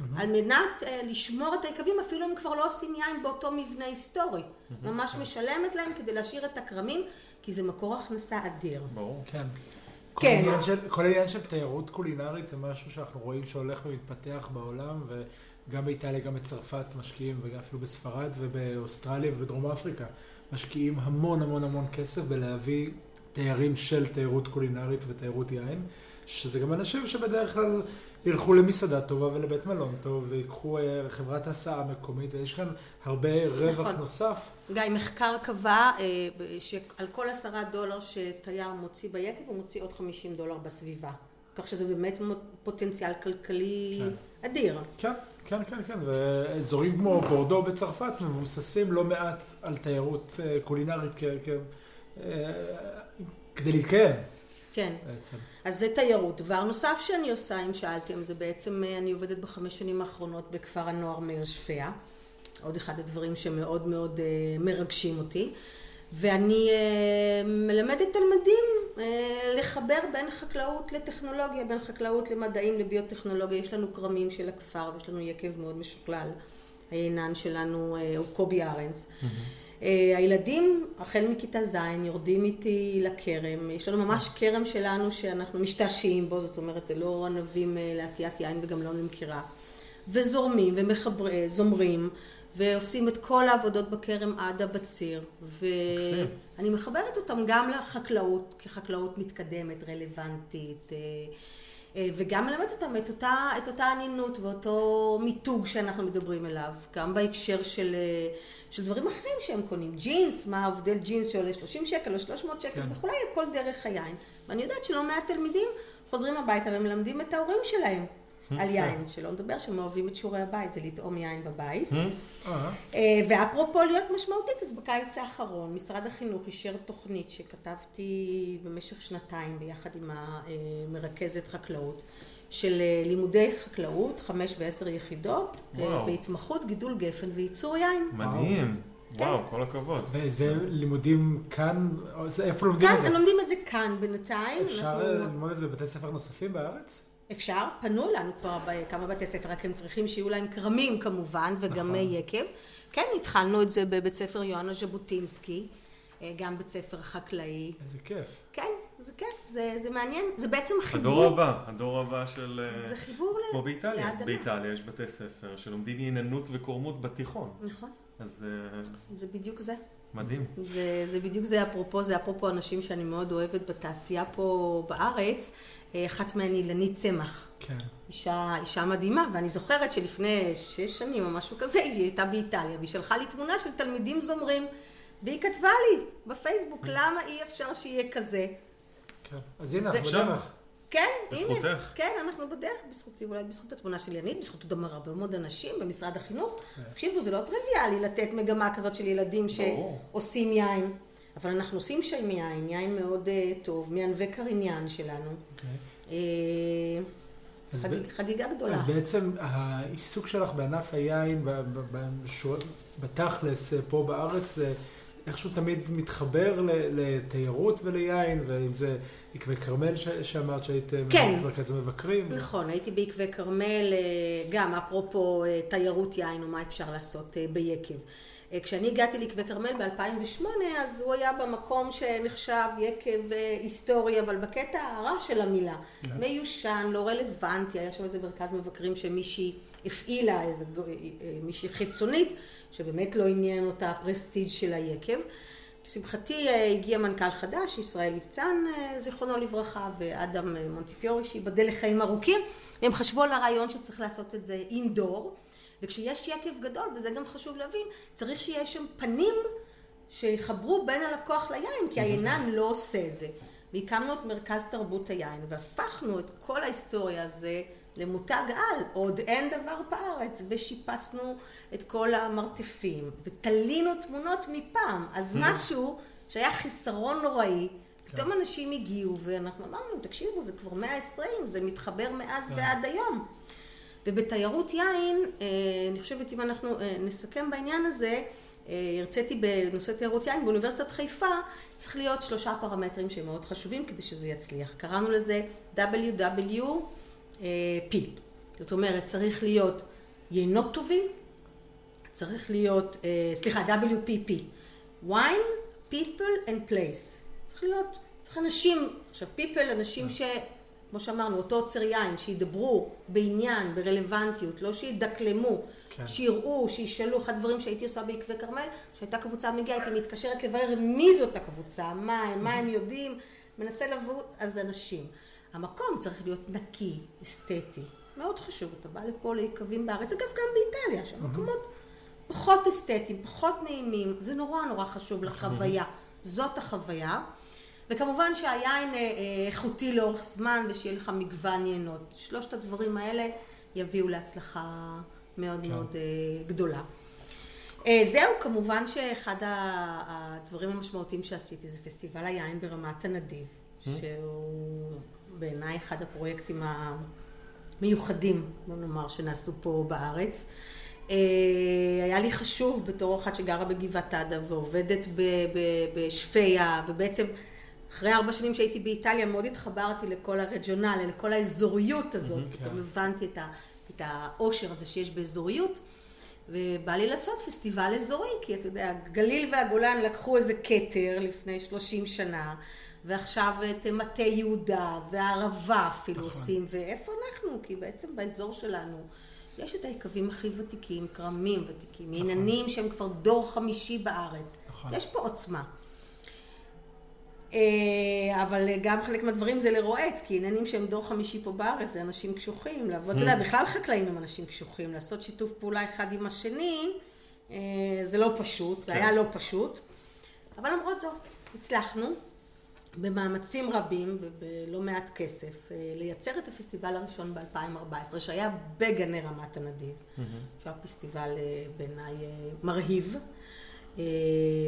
mm-hmm. על מנת uh, לשמור את היקבים, אפילו אם כבר לא עושים יין באותו מבנה היסטורי. Mm-hmm. ממש כן. משלמת להם כדי להשאיר את הכרמים, כי זה מקור הכנסה אדיר. ברור. כן. כן. כל העניין, של, כל העניין של תיירות קולינרית זה משהו שאנחנו רואים שהולך ומתפתח בעולם, וגם באיטליה, גם בצרפת משקיעים, וגם אפילו בספרד ובאוסטרליה ובדרום אפריקה, משקיעים המון המון המון כסף בלהביא תיירים של תיירות קולינרית ותיירות יין, שזה גם אנשים שבדרך כלל ילכו למסעדה טובה ולבית מלון טוב, ויקחו אה, חברת הסעה מקומית, ויש כאן הרבה רווח נכון. נוסף. גיא, מחקר קבע אה, שעל כל עשרה דולר שתייר מוציא ביקב, הוא מוציא עוד חמישים דולר בסביבה. כך שזה באמת פוטנציאל כלכלי כן. אדיר. כן, כן, כן, כן, ואזורים כמו בורדו בצרפת מבוססים לא מעט על תיירות אה, קולינרית כ- כ- כדי להתקיים. כן. בעצם. אז זה תיירות. דבר נוסף שאני עושה, אם שאלתם, זה בעצם, אה, אני עובדת בחמש שנים האחרונות בכפר הנוער מאיר שפיה. עוד אחד הדברים שמאוד מאוד אה, מרגשים אותי. ואני אה, מלמדת תלמידים לחבר בין חקלאות לטכנולוגיה, בין חקלאות למדעים לביוטכנולוגיה. יש לנו כרמים של הכפר ויש לנו יקב מאוד משוכלל. העינן שלנו הוא קובי ארנס. Mm-hmm. אה, הילדים, החל מכיתה ז', יורדים איתי לכרם. יש לנו ממש כרם שלנו שאנחנו משתעשעים בו, זאת אומרת, זה לא ענבים אה, לעשיית יין וגם לא למכירה. וזורמים וזומרים, ועושים את כל העבודות בכרם עד הבציר. ואני מחברת אותם גם לחקלאות, כחקלאות מתקדמת, רלוונטית. אה, וגם מלמד אותם את אותה, את אותה אנינות ואותו מיתוג שאנחנו מדברים אליו, גם בהקשר של של דברים אחרים שהם קונים. ג'ינס, מה ההבדל ג'ינס שעולה 30 שקל או 300 שקל כן. וכולי, הכל דרך היין. ואני יודעת שלא מעט תלמידים חוזרים הביתה ומלמדים את ההורים שלהם על יין, שלא נדבר שהם אוהבים את שיעורי הבית, זה לטעום יין בבית. אה. אה, ואפרופו להיות משמעותית, אז בקיץ האחרון משרד החינוך אישר תוכנית שכתבתי במשך שנתיים ביחד עם המרכזת חקלאות. של אה, לימודי חקלאות, חמש ועשר יחידות, וואו. בהתמחות גידול גפן וייצור יין. מדהים. וואו, כן. כל הכבוד. וזה לימודים כאן, איפה לומדים את זה? כאן, לומדים את זה כאן בינתיים. אפשר אנחנו... ללמוד את זה בבתי ספר נוספים בארץ? אפשר, פנו לנו כבר בכמה בתי ספר, רק הם צריכים שיהיו להם כרמים כמובן, וגם נכון. יקב. כן, התחלנו את זה בבית ספר יוהנה ז'בוטינסקי. אה, גם בית ספר חקלאי. איזה כיף. כן, זה כיף, זה, זה מעניין, זה בעצם חיבור. הדור הבא, הדור הבא של... אה, זה חיבור כמו באיטליה. לאדמה. באיטליה יש בתי ספר שלומדים עיננות וקורמות בתיכון. נכון. אז... אה, זה בדיוק זה. מדהים. זה, זה בדיוק זה, אפרופו, זה אפרופו אנשים שאני מאוד אוהבת בתעשייה פה בארץ. אחת מהן היא אילנית צמח. כן. אישה, אישה מדהימה, ואני זוכרת שלפני שש שנים או משהו כזה, היא הייתה באיטליה, והיא שלחה לי תמונה של תלמידים זומרים. והיא כתבה לי בפייסבוק, למה אי אפשר שיהיה כזה? כן, אז הנה, אנחנו בדרך. כן, הנה. בזכותך. כן, אנחנו בדרך, בזכותי, אולי בזכות התמונה של ינית, בזכות עוד הרבה מאוד אנשים במשרד החינוך. כן. תקשיבו, זה לא טריוויאלי לתת מגמה כזאת של ילדים שעושים יין. אבל אנחנו עושים שם יין, יין מאוד uh, טוב, מענבי קריניאן שלנו. Okay. אוקיי. Uh, חגיג, חגיגה גדולה. אז בעצם העיסוק שלך בענף היין, בתכלס, פה בארץ, זה איכשהו תמיד מתחבר לתיירות וליין, ואם זה עקבי כרמל שאמרת שהיית כן. מרכז המבקרים. נכון, הייתי בעקבי כרמל, גם אפרופו תיירות יין ומה אפשר לעשות ביקב. כשאני הגעתי לעקבי כרמל ב-2008, אז הוא היה במקום שנחשב יקב היסטורי, אבל בקטע הרע של המילה. Yeah. מיושן, לא רלוונטי, היה שם איזה מרכז מבקרים שמישהי הפעילה, איזה מישהי חיצונית, שבאמת לא עניין אותה הפרסטיג' של היקב. לשמחתי הגיע מנכ"ל חדש, ישראל לבצן, זיכרונו לברכה, ואדם מונטיפיורי, שייבדל לחיים ארוכים. הם חשבו על הרעיון שצריך לעשות את זה אינדור. וכשיש יקב גדול, וזה גם חשוב להבין, צריך שיהיה שם פנים שיחברו בין הלקוח ליין, כי היינן לא עושה את זה. והקמנו את מרכז תרבות היין, והפכנו את כל ההיסטוריה הזה למותג על, עוד אין דבר בארץ, ושיפצנו את כל המרתפים, ותלינו תמונות מפעם, אז משהו שהיה חיסרון נוראי, פתאום אנשים הגיעו, ואנחנו אמרנו, תקשיבו, זה כבר 120, זה מתחבר מאז ועד היום. ובתיירות יין, אני חושבת אם אנחנו נסכם בעניין הזה, הרציתי בנושא תיירות יין באוניברסיטת חיפה, צריך להיות שלושה פרמטרים שהם מאוד חשובים כדי שזה יצליח. קראנו לזה WWP. זאת אומרת, צריך להיות יינות טובים, צריך להיות, סליחה, WPP. wine, people and place. צריך להיות, צריך אנשים, עכשיו people, אנשים ש... כמו שאמרנו, אותו עוצר יין, שידברו בעניין, ברלוונטיות, לא שידקלמו, כן. שיראו, שישאלו, אחד הדברים שהייתי עושה בעקבי כרמל, שהייתה קבוצה מגיעה, הייתי מתקשרת לברר מי זאת הקבוצה, מה הם, מה הם יודעים, מנסה לבוא, אז אנשים. המקום צריך להיות נקי, אסתטי, מאוד חשוב, אתה בא לפה ליקבים בארץ, אגב גם באיטליה, שהמקומות פחות אסתטיים, פחות נעימים, זה נורא נורא חשוב לחוויה, זאת החוויה. וכמובן שהיין איכותי לאורך זמן ושיהיה לך מגוון יינות. שלושת הדברים האלה יביאו להצלחה מאוד כן. מאוד גדולה. זהו, כמובן שאחד הדברים המשמעותיים שעשיתי זה פסטיבל היין ברמת הנדיב, שהוא בעיניי אחד הפרויקטים המיוחדים, בוא נאמר, שנעשו פה בארץ. היה לי חשוב בתור אחת שגרה בגבעת עדה ועובדת בשפיה, ובעצם אחרי ארבע שנים שהייתי באיטליה מאוד התחברתי לכל הרג'ונל, לכל האזוריות הזאת, פתאום הבנתי את העושר הזה שיש באזוריות, ובא לי לעשות פסטיבל אזורי, כי אתה יודע, גליל והגולן לקחו איזה כתר לפני שלושים שנה, ועכשיו את מטה יהודה והערבה אפילו עושים, ואיפה אנחנו? כי בעצם באזור שלנו יש את היקבים הכי ותיקים, כרמים ותיקים, עיננים שהם כבר דור חמישי בארץ, יש פה עוצמה. אבל גם חלק מהדברים זה לרועץ, כי עניינים שהם דור חמישי פה בארץ, זה אנשים קשוחים, לעבוד, אתה יודע, בכלל חקלאים הם אנשים קשוחים, לעשות שיתוף פעולה אחד עם השני, זה לא פשוט, זה היה לא פשוט, אבל למרות זאת, הצלחנו במאמצים רבים ובלא מעט כסף, לייצר את הפסטיבל הראשון ב-2014, שהיה בגני רמת הנדיב, שהיה פסטיבל בעיניי מרהיב.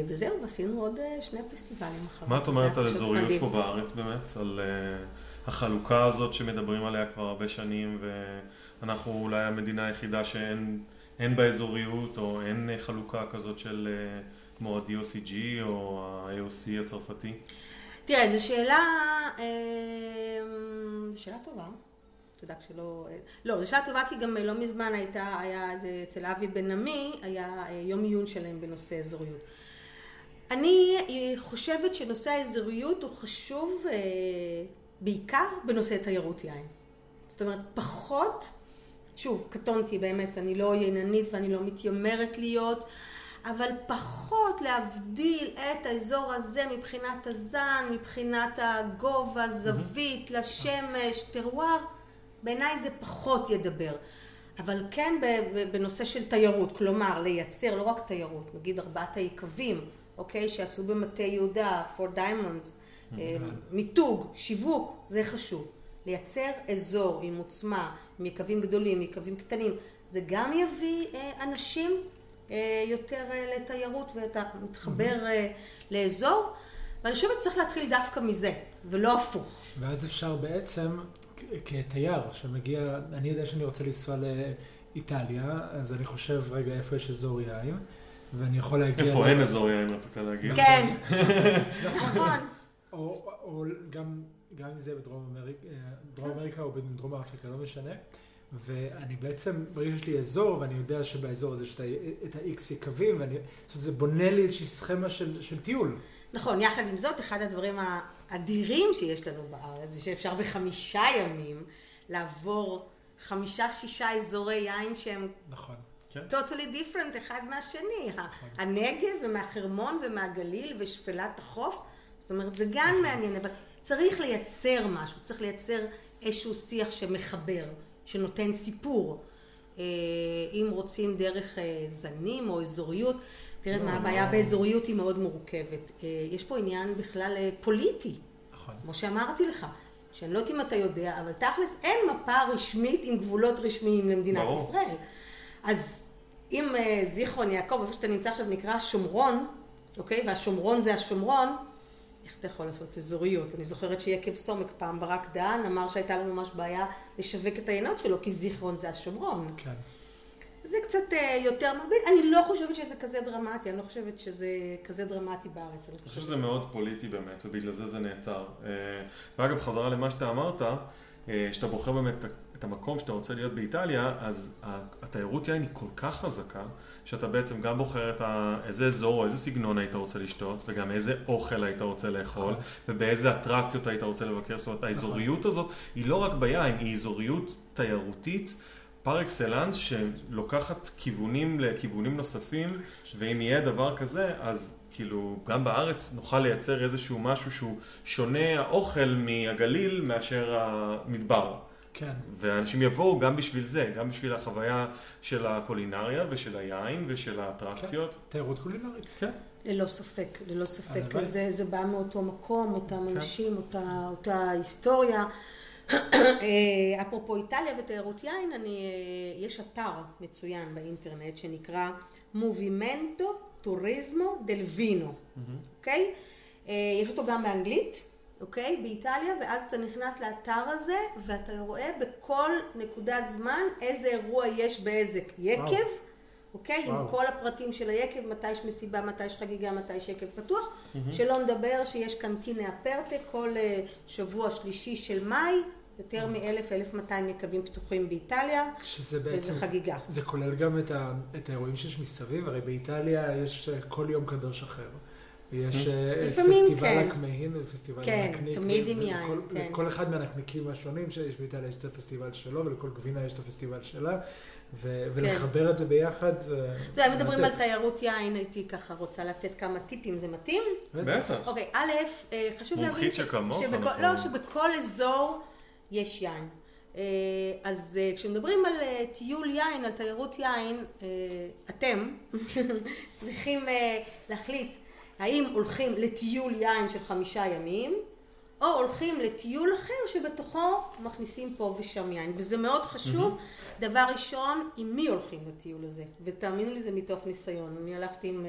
וזהו, ועשינו עוד שני פסטיבלים אחרים. מה את אומרת על אזוריות פה בארץ באמת? על החלוקה הזאת שמדברים עליה כבר הרבה שנים, ואנחנו אולי המדינה היחידה שאין בה אזוריות, או אין חלוקה כזאת של כמו ה-DOCG או ה-AOC הצרפתי? תראה, זו שאלה, זו שאלה טובה. אתה יודע, כשלא... לא, זו שאלה טובה כי גם לא מזמן הייתה, היה איזה, אצל אבי בן עמי, היה יום עיון שלהם בנושא אזוריות. אני חושבת שנושא האזוריות הוא חשוב בעיקר בנושא תיירות יין. זאת אומרת, פחות, שוב, קטונתי באמת, אני לא ייננית ואני לא מתיימרת להיות, אבל פחות להבדיל את האזור הזה מבחינת הזן, מבחינת הגובה, זווית, לשמש, טרואר. בעיניי זה פחות ידבר. אבל כן בנושא של תיירות, כלומר לייצר לא רק תיירות, נגיד ארבעת היקבים, אוקיי, שעשו במטה יהודה, for diamonds, מיתוג, שיווק, זה חשוב. לייצר אזור עם עוצמה, עם יקבים גדולים, יקבים קטנים, זה גם יביא אנשים יותר לתיירות ואתה מתחבר לאזור, ואני חושבת שצריך להתחיל דווקא מזה, ולא הפוך. ואז אפשר בעצם כתייר שמגיע, אני יודע שאני רוצה לנסוע לאיטליה, אז אני חושב, רגע, איפה יש אזור יין? ואני יכול להגיע... איפה ל- אין אזור יין רצית להגיד? כן, נכון. או, או גם, גם אם זה בדרום אמריקה, דרום אמריקה או בדרום אפריקה, לא משנה. ואני בעצם, ברגע שיש לי אזור, ואני יודע שבאזור הזה יש את ה-X יקבים, ואני, זאת אומרת, זה בונה לי איזושהי סכמה של, של טיול. נכון, יחד עם זאת, אחד הדברים האדירים שיש לנו בארץ, זה שאפשר בחמישה ימים לעבור חמישה-שישה אזורי יין שהם נכון. totally different אחד מהשני. ה- הנגב ומהחרמון ומהגליל ושפלת החוף, זאת אומרת, זה גם מעניין, אבל צריך לייצר משהו, צריך לייצר איזשהו שיח שמחבר, שנותן סיפור. אה, אם רוצים דרך אה, זנים או אזוריות, תראה מה הבעיה באזוריות היא מאוד מורכבת. אה, יש פה עניין בכלל אה, פוליטי. נכון. כמו שאמרתי לך, שאני לא יודעת אם אתה יודע, אבל תכלס אין מפה רשמית עם גבולות רשמיים למדינת ברור. ישראל. אז אם אה, זיכרון יעקב, איפה שאתה נמצא עכשיו נקרא שומרון, אוקיי? והשומרון זה השומרון, איך אתה יכול לעשות אזוריות? אני זוכרת שיקב סומק פעם ברק דהן אמר שהייתה לו ממש בעיה לשווק את העיינות שלו, כי זיכרון זה השומרון. כן. זה קצת אה, יותר מגביל, אני לא חושבת שזה כזה דרמטי, אני לא חושבת שזה כזה דרמטי בארץ. אני אני חושב שזה מאוד פוליטי באמת, ובגלל זה זה נעצר. אה, ואגב, חזרה למה שאתה אמרת, אה, שאתה בוחר באמת את המקום שאתה רוצה להיות באיטליה, אז התיירות יין היא כל כך חזקה, שאתה בעצם גם בוחר את ה... איזה אזור או איזה סגנון היית רוצה לשתות, וגם איזה אוכל היית רוצה לאכול, נכון. ובאיזה אטרקציות היית רוצה לבקר. זאת אומרת, האזוריות הזאת היא לא רק ביין, היא אזוריות תיירותית. פר אקסלנס שלוקחת כיוונים לכיוונים נוספים, ואם יהיה דבר כזה, אז כאילו גם בארץ נוכל לייצר איזשהו משהו שהוא שונה האוכל מהגליל מאשר המדבר. כן. ואנשים יבואו גם בשביל זה, גם בשביל החוויה של הקולינריה ושל היין ושל האטרקציות. תיירות קולינרית. כן. ללא ספק, ללא ספק. זה, זה בא מאותו מקום, אותם כן. אנשים, אותה, אותה היסטוריה. אה, אפרופו איטליה ותיירות יין, אני, אה, יש אתר מצוין באינטרנט שנקרא מובימנטו טוריזמו דל וינו, אוקיי? אה, יש אותו גם באנגלית, אוקיי? באיטליה, ואז אתה נכנס לאתר הזה, ואתה רואה בכל נקודת זמן איזה אירוע יש באיזה יקב. וואו. אוקיי? עם וואו. כל הפרטים של היקב, מתי יש מסיבה, מתי יש חגיגה, מתי יש יקב פתוח. שלא נדבר שיש קנטינה אפרטה כל שבוע שלישי של מאי, יותר מ-1,000-1,200 יקבים פתוחים באיטליה, שזה וזה בעצם... חגיגה. זה כולל גם את, ה, את האירועים שיש מסביב, הרי באיטליה יש אה, כל יום קדוש אחר. ויש אה, את לפעמים פסטיבל כן. הקמהין ופסטיבל כן, הנקניק. תמיד ו- עם יין, כן. לכל אחד מהנקניקים השונים שיש באיטליה יש את הפסטיבל שלו, ולכל גבינה יש את הפסטיבל שלה. ו- ולחבר את זה ביחד, זה... זה, אם מדברים על. תיירות יין, הייתי ככה רוצה לתת כמה טיפים, זה מתאים? בטח. אוקיי, א', אה, חשוב להבין... מומחית שכמוך, לא, שבכל אזור יש יין. אה, אז אה, כשמדברים על אה, טיול יין, על תיירות יין, אתם צריכים להחליט האם הולכים לטיול יין של חמישה ימים, או הולכים לטיול אחר שבתוכו מכניסים פה ושם יין. וזה מאוד חשוב. דבר ראשון, עם מי הולכים לטיול הזה? ותאמינו לי, זה מתוך ניסיון. אני הלכתי עם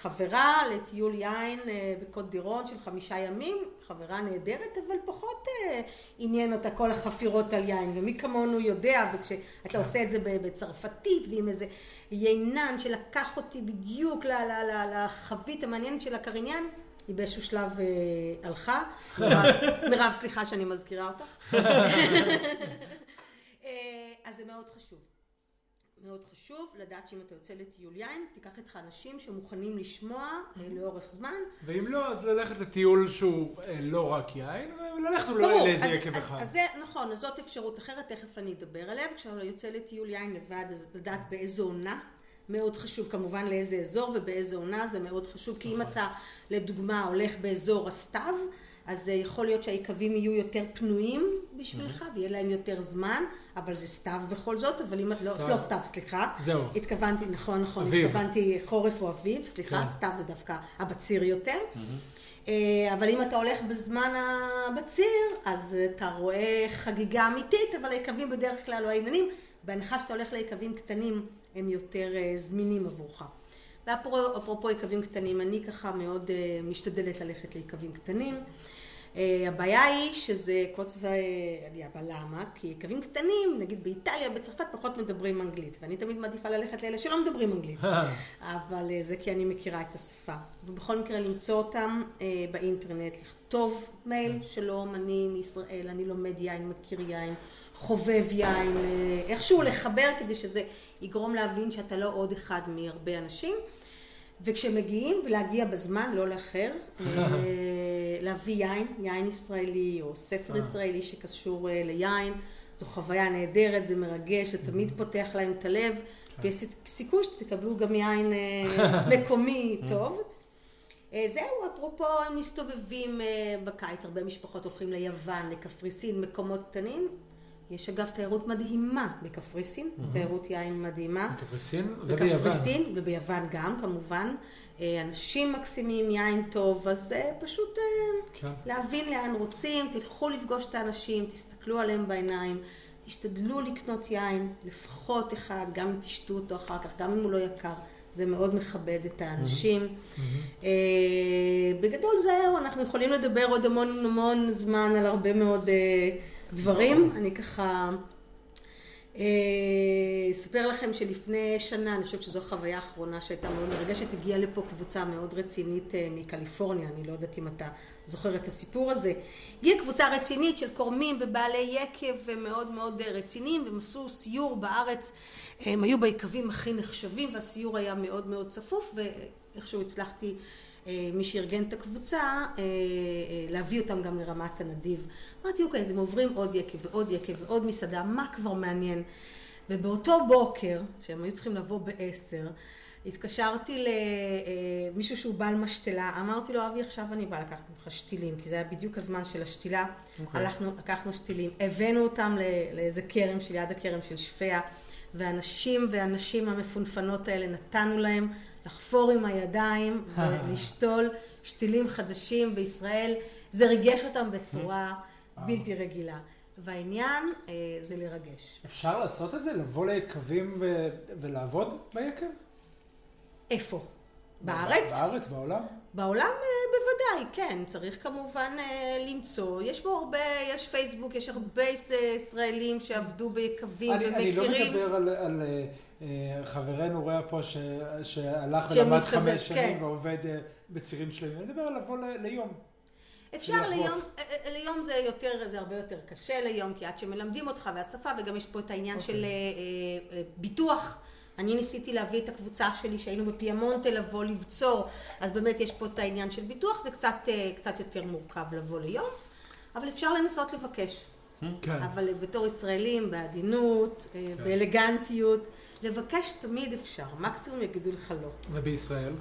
חברה לטיול יין אה, בקוד דירון של חמישה ימים, חברה נהדרת, אבל פחות אה, עניין אותה כל החפירות על יין. ומי כמונו יודע, וכשאתה כן. עושה את זה בצרפתית ועם איזה יינן שלקח אותי בדיוק לחבית המעניינת של הקריניין, היא באיזשהו שלב אה, הלכה. מירב, סליחה שאני מזכירה אותך. אז זה מאוד חשוב. מאוד חשוב לדעת שאם אתה יוצא לטיול יין, תיקח איתך אנשים שמוכנים לשמוע אה, לאורך זמן. ואם לא, אז ללכת לטיול שהוא אה, לא רק יין, וללכת אולי לאיזה יקב אחד. אז זה נכון, אז זאת אפשרות אחרת, תכף אני אדבר עליה. כשאתה יוצא לטיול יין לבד, אז לדעת באיזו עונה. מאוד חשוב כמובן לאיזה אזור ובאיזה עונה, זה מאוד חשוב, כי אם נכון. אתה לדוגמה הולך באזור הסתיו, אז אה, יכול להיות שהיקבים יהיו יותר פנויים בשבילך ויהיה להם יותר זמן, אבל זה סתיו בכל זאת, אבל אם... לא, סתיו. לא סתיו, סליחה. זהו. התכוונתי, נכון, נכון, אביב. התכוונתי חורף או אביב, סליחה, כן. סתיו זה דווקא הבציר יותר. אה, אבל אם אתה הולך בזמן הבציר, אז אתה רואה חגיגה אמיתית, אבל היקבים בדרך כלל לא העניינים. בהנחה שאתה הולך ליקבים קטנים, הם יותר אה, זמינים עבורך. ואפרופו יקבים קטנים, אני ככה מאוד משתדלת ללכת ליקבים קטנים. אה, הבעיה היא שזה קוץ ועלייה, אבל למה? כי יקבים קטנים, נגיד באיטליה, בצרפת, פחות מדברים אנגלית, ואני תמיד מעדיפה ללכת לאלה שלא מדברים אנגלית, אבל אה, זה כי אני מכירה את השפה. ובכל מקרה למצוא אותם אה, באינטרנט, לכתוב מייל, שלום, אני מישראל, אני לומד יין, מכיר יין, חובב יין, איכשהו לחבר כדי שזה יגרום להבין שאתה לא עוד אחד מהרבה אנשים. וכשמגיעים, ולהגיע בזמן, לא לאחר, להביא יין, יין ישראלי או ספר אה. ישראלי שקשור אה, ליין, זו חוויה נהדרת, זה מרגש, זה תמיד פותח להם את הלב, כן. ויש סיכוי שתקבלו גם יין אה, מקומי טוב. זהו, אפרופו, הם מסתובבים בקיץ, הרבה משפחות הולכים ליוון, לקפריסין, מקומות קטנים. יש אגב תיירות מדהימה בקפריסין, תיירות יין מדהימה. בקפריסין וביוון. בקפריסין וביוון גם כמובן. אה, אנשים מקסימים, יין טוב, אז זה פשוט אה, כן. להבין לאן רוצים, תלכו לפגוש את האנשים, תסתכלו עליהם בעיניים, תשתדלו לקנות יין, לפחות אחד, גם אם תשתו אותו אחר כך, גם אם הוא לא יקר. זה מאוד מכבד את האנשים. Mm-hmm. Uh, בגדול זהו, אנחנו יכולים לדבר עוד המון המון זמן על הרבה מאוד uh, דברים. אני ככה אה, אספר לכם שלפני שנה, אני חושבת שזו החוויה האחרונה שהייתה מאוד מרגשת, הגיעה לפה קבוצה מאוד רצינית אה, מקליפורניה, אני לא יודעת אם אתה זוכר את הסיפור הזה. הגיעה קבוצה רצינית של קורמים ובעלי יקב ומאוד מאוד אה, רציניים, והם עשו סיור בארץ, הם היו ביקבים הכי נחשבים והסיור היה מאוד מאוד צפוף, ואיכשהו הצלחתי מי שארגן את הקבוצה, להביא אותם גם לרמת הנדיב. אמרתי, אוקיי, אז הם עוברים עוד יקב ועוד יקב ועוד מסעדה, מה כבר מעניין? ובאותו בוקר, שהם היו צריכים לבוא בעשר, התקשרתי למישהו אה, שהוא בעל משתלה, אמרתי לו, אבי, עכשיו אני באה לקחת ממך שתילים, כי זה היה בדיוק הזמן של השתילה. Okay. אוקיי. הלכנו, לקחנו שתילים, הבאנו אותם לאיזה כרם שליד הכרם של שפיה, והנשים והנשים המפונפנות האלה נתנו להם לחפור עם הידיים ולשתול שתילים חדשים בישראל. זה ריגש אותם בצורה... בלתי רגילה. והעניין אה, זה לרגש. אפשר לעשות את זה? לבוא ליקבים ו... ולעבוד ביקב? איפה? בארץ? בארץ, בעולם? בעולם אה, בוודאי, כן. צריך כמובן אה, למצוא. יש בו הרבה, יש פייסבוק, יש הרבה ישראלים שעבדו ביקבים אני, ומכירים. אני לא מדבר על, על חברנו רואה פה ש, שהלך ולמד חמש שנים כן. ועובד בצירים שלמים. אני מדבר על לבוא ליום. אפשר ליום, אה, אה, ליום זה יותר, זה הרבה יותר קשה ליום, כי עד שמלמדים אותך והשפה, וגם יש פה את העניין okay. של uh, uh, ביטוח. אני ניסיתי להביא את הקבוצה שלי שהיינו בפיימונטה לבוא לבצור, אז באמת יש פה את העניין של ביטוח, זה קצת, קצת יותר מורכב לבוא ליום, אבל אפשר לנסות לבקש. כן. אבל בתור ישראלים, בעדינות, כן. באלגנטיות, לבקש תמיד אפשר, מקסימום יגידו לך לא. ובישראל?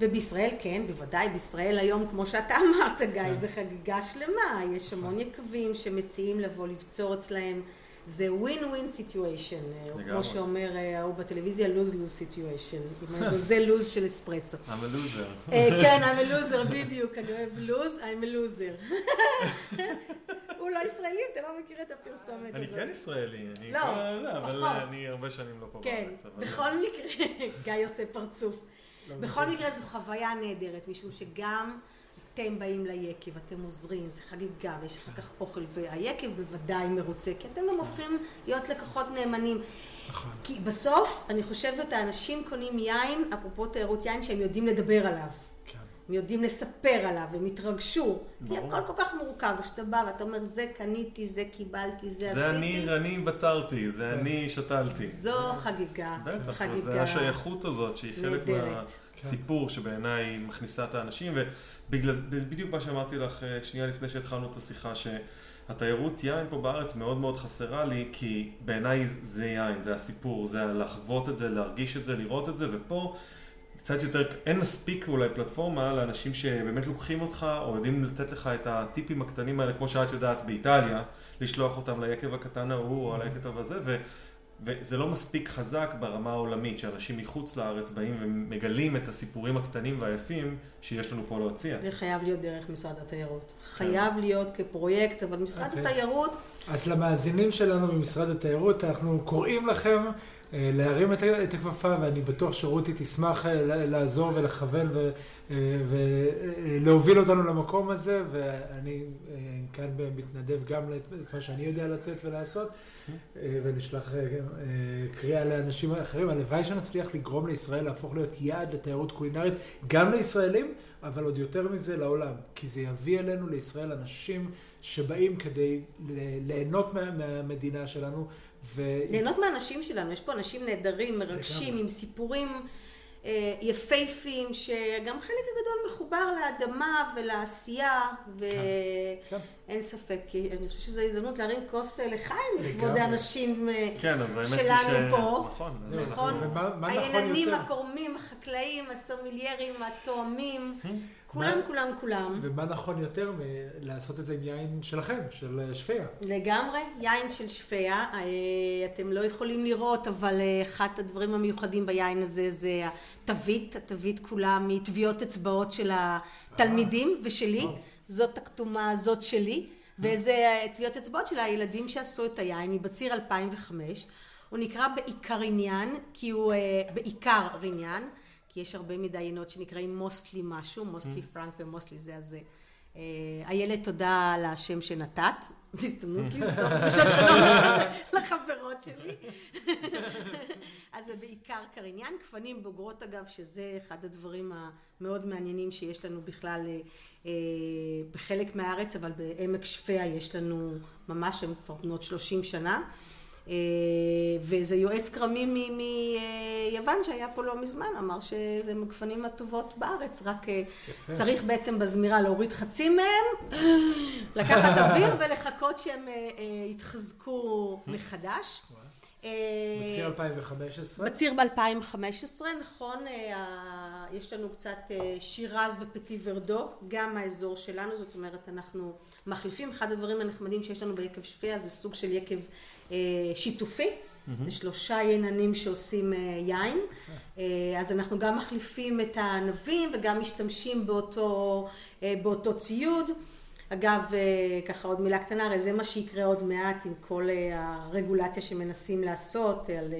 ובישראל כן, בוודאי, בישראל היום, כמו שאתה אמרת, גיא, כן. זה חגיגה שלמה, יש המון יקבים שמציעים לבוא לבצור אצלהם. זה win win situation, או כמו שאומר אה, ההוא בטלוויזיה, lose lose situation, זה lose של אספרסו. I'm a loser. אה, כן, I'm a loser, בדיוק, אני אוהב lose, I'm a loser. הוא לא ישראלי, אתה לא מכיר את הפרסומת הזאת. אני כן ישראלי, אני לא, אבל אני הרבה שנים לא פה כן, בארץ. כן, בכל מקרה, גיא עושה פרצוף. לא בכל מקרה זו חוויה נהדרת, משום שגם אתם באים ליקב, אתם עוזרים, זה חגיגה, ויש אחר כך אוכל, והיקב בוודאי מרוצה, כי אתם גם הופכים להיות לקוחות נאמנים. נכון. כי בסוף, אני חושבת, האנשים קונים יין, אפרופו תיירות יין, שהם יודעים לדבר עליו. הם יודעים לספר עליו, הם התרגשו. כי הכל כל כך מורכב, כשאתה בא ואתה אומר, זה קניתי, זה קיבלתי, זה, זה עשיתי. זה אני, אני בצרתי, זה אני שתלתי. זו חגיגה. בטח, חגיגה זה השייכות הזאת, שהיא חלק מהסיפור שבעיניי מכניסה את האנשים, ובגלל, בדיוק מה שאמרתי לך אה, שנייה לפני שהתחלנו את השיחה, שהתיירות יין פה בארץ מאוד מאוד חסרה לי, כי בעיניי זה יין, זה הסיפור, זה לחוות את זה, להרגיש את זה, לראות את זה, ופה... קצת יותר, אין מספיק אולי פלטפורמה לאנשים שבאמת לוקחים אותך או יודעים לתת לך את הטיפים הקטנים האלה, כמו שאת יודעת באיטליה, לשלוח אותם ליקב הקטן ההוא או על היקב הזה, ו, וזה לא מספיק חזק ברמה העולמית, שאנשים מחוץ לארץ באים ומגלים את הסיפורים הקטנים והיפים שיש לנו פה להציע. זה חייב להיות דרך משרד התיירות. חייב להיות כפרויקט, אבל משרד okay. אוקיי. התיירות... אז למאזינים שלנו במשרד התיירות, אנחנו קוראים לכם להרים את הכפפה, ואני בטוח שרותי תשמח אה, לעזור ולכוון ו- אה, ולהוביל אותנו למקום הזה, ואני אה, כאן מתנדב גם את מה שאני יודע לתת ולעשות, אה, ונשלח אה, אה, קריאה לאנשים אחרים. הלוואי שנצליח לגרום לישראל להפוך להיות יעד לתיירות קולינרית, גם לישראלים, אבל עוד יותר מזה לעולם, כי זה יביא אלינו לישראל אנשים שבאים כדי ליהנות מה- מהמדינה שלנו. ו... ליהנות מהאנשים שלנו, יש פה אנשים נהדרים, מרגשים, לגמרי. עם סיפורים אה, יפהפיים, שגם חלק הגדול מחובר לאדמה ולעשייה, כן. ואין ספק, כי אני חושבת שזו הזדמנות להרים כוס אה, לחיים לכבוד. האנשים אה, כן, אז האמת היא ש... שלנו פה. נכון. נכון? ומה- מה נכון? הקורמים, החקלאים, הסומיליירים, התואמים, Hmm? כולם, מה- כולם, כולם. ומה נכון יותר מלעשות את זה עם יין שלכם, של אה, שפיה? לגמרי, יין של שפיה, אתם לא יכולים לראות, אבל אחד הדברים המיוחדים ביין הזה זה התווית, התווית כולה מטביעות אצבעות של התלמידים ושלי, וואו. זאת הכתומה הזאת שלי, וזה אה, טביעות אצבעות של הילדים שעשו את היין מבציר 2005, הוא נקרא בעיקר עניין, כי הוא אה, בעיקר עניין, כי יש הרבה מדי יינות שנקראים מוסטלי משהו, מוסטלי פרנק ומוסטלי זה הזה. אה, איילת, תודה על השם שנתת. זו הזדמנות למסור פגישות שלום לחברות שלי. אז זה בעיקר קריניאן, גפנים בוגרות אגב, שזה אחד הדברים המאוד מעניינים שיש לנו בכלל אה, אה, בחלק מהארץ, אבל בעמק שפיה יש לנו ממש, הן כבר בנות 30 שנה. אה, ואיזה יועץ כרמים מיוון שהיה פה לא מזמן, אמר שזה מגפנים הטובות בארץ, רק אה, יפה. צריך בעצם בזמירה להוריד חצי מהם, לקחת אוויר ולחכות שהם אה, אה, יתחזקו מחדש. אה, בציר 2015. בציר ב-2015, נכון, אה, יש לנו קצת אה, שירז ופטי ורדו, גם מהאזור שלנו, זאת אומרת אנחנו מחליפים, אחד הדברים הנחמדים שיש לנו ביקב שפיה זה סוג של יקב אה, שיתופי, זה שלושה יננים שעושים אה, יין, אה, אז אנחנו גם מחליפים את הענבים וגם משתמשים באותו, באותו ציוד. אגב, ככה עוד מילה קטנה, הרי זה מה שיקרה עוד מעט עם כל הרגולציה שמנסים לעשות על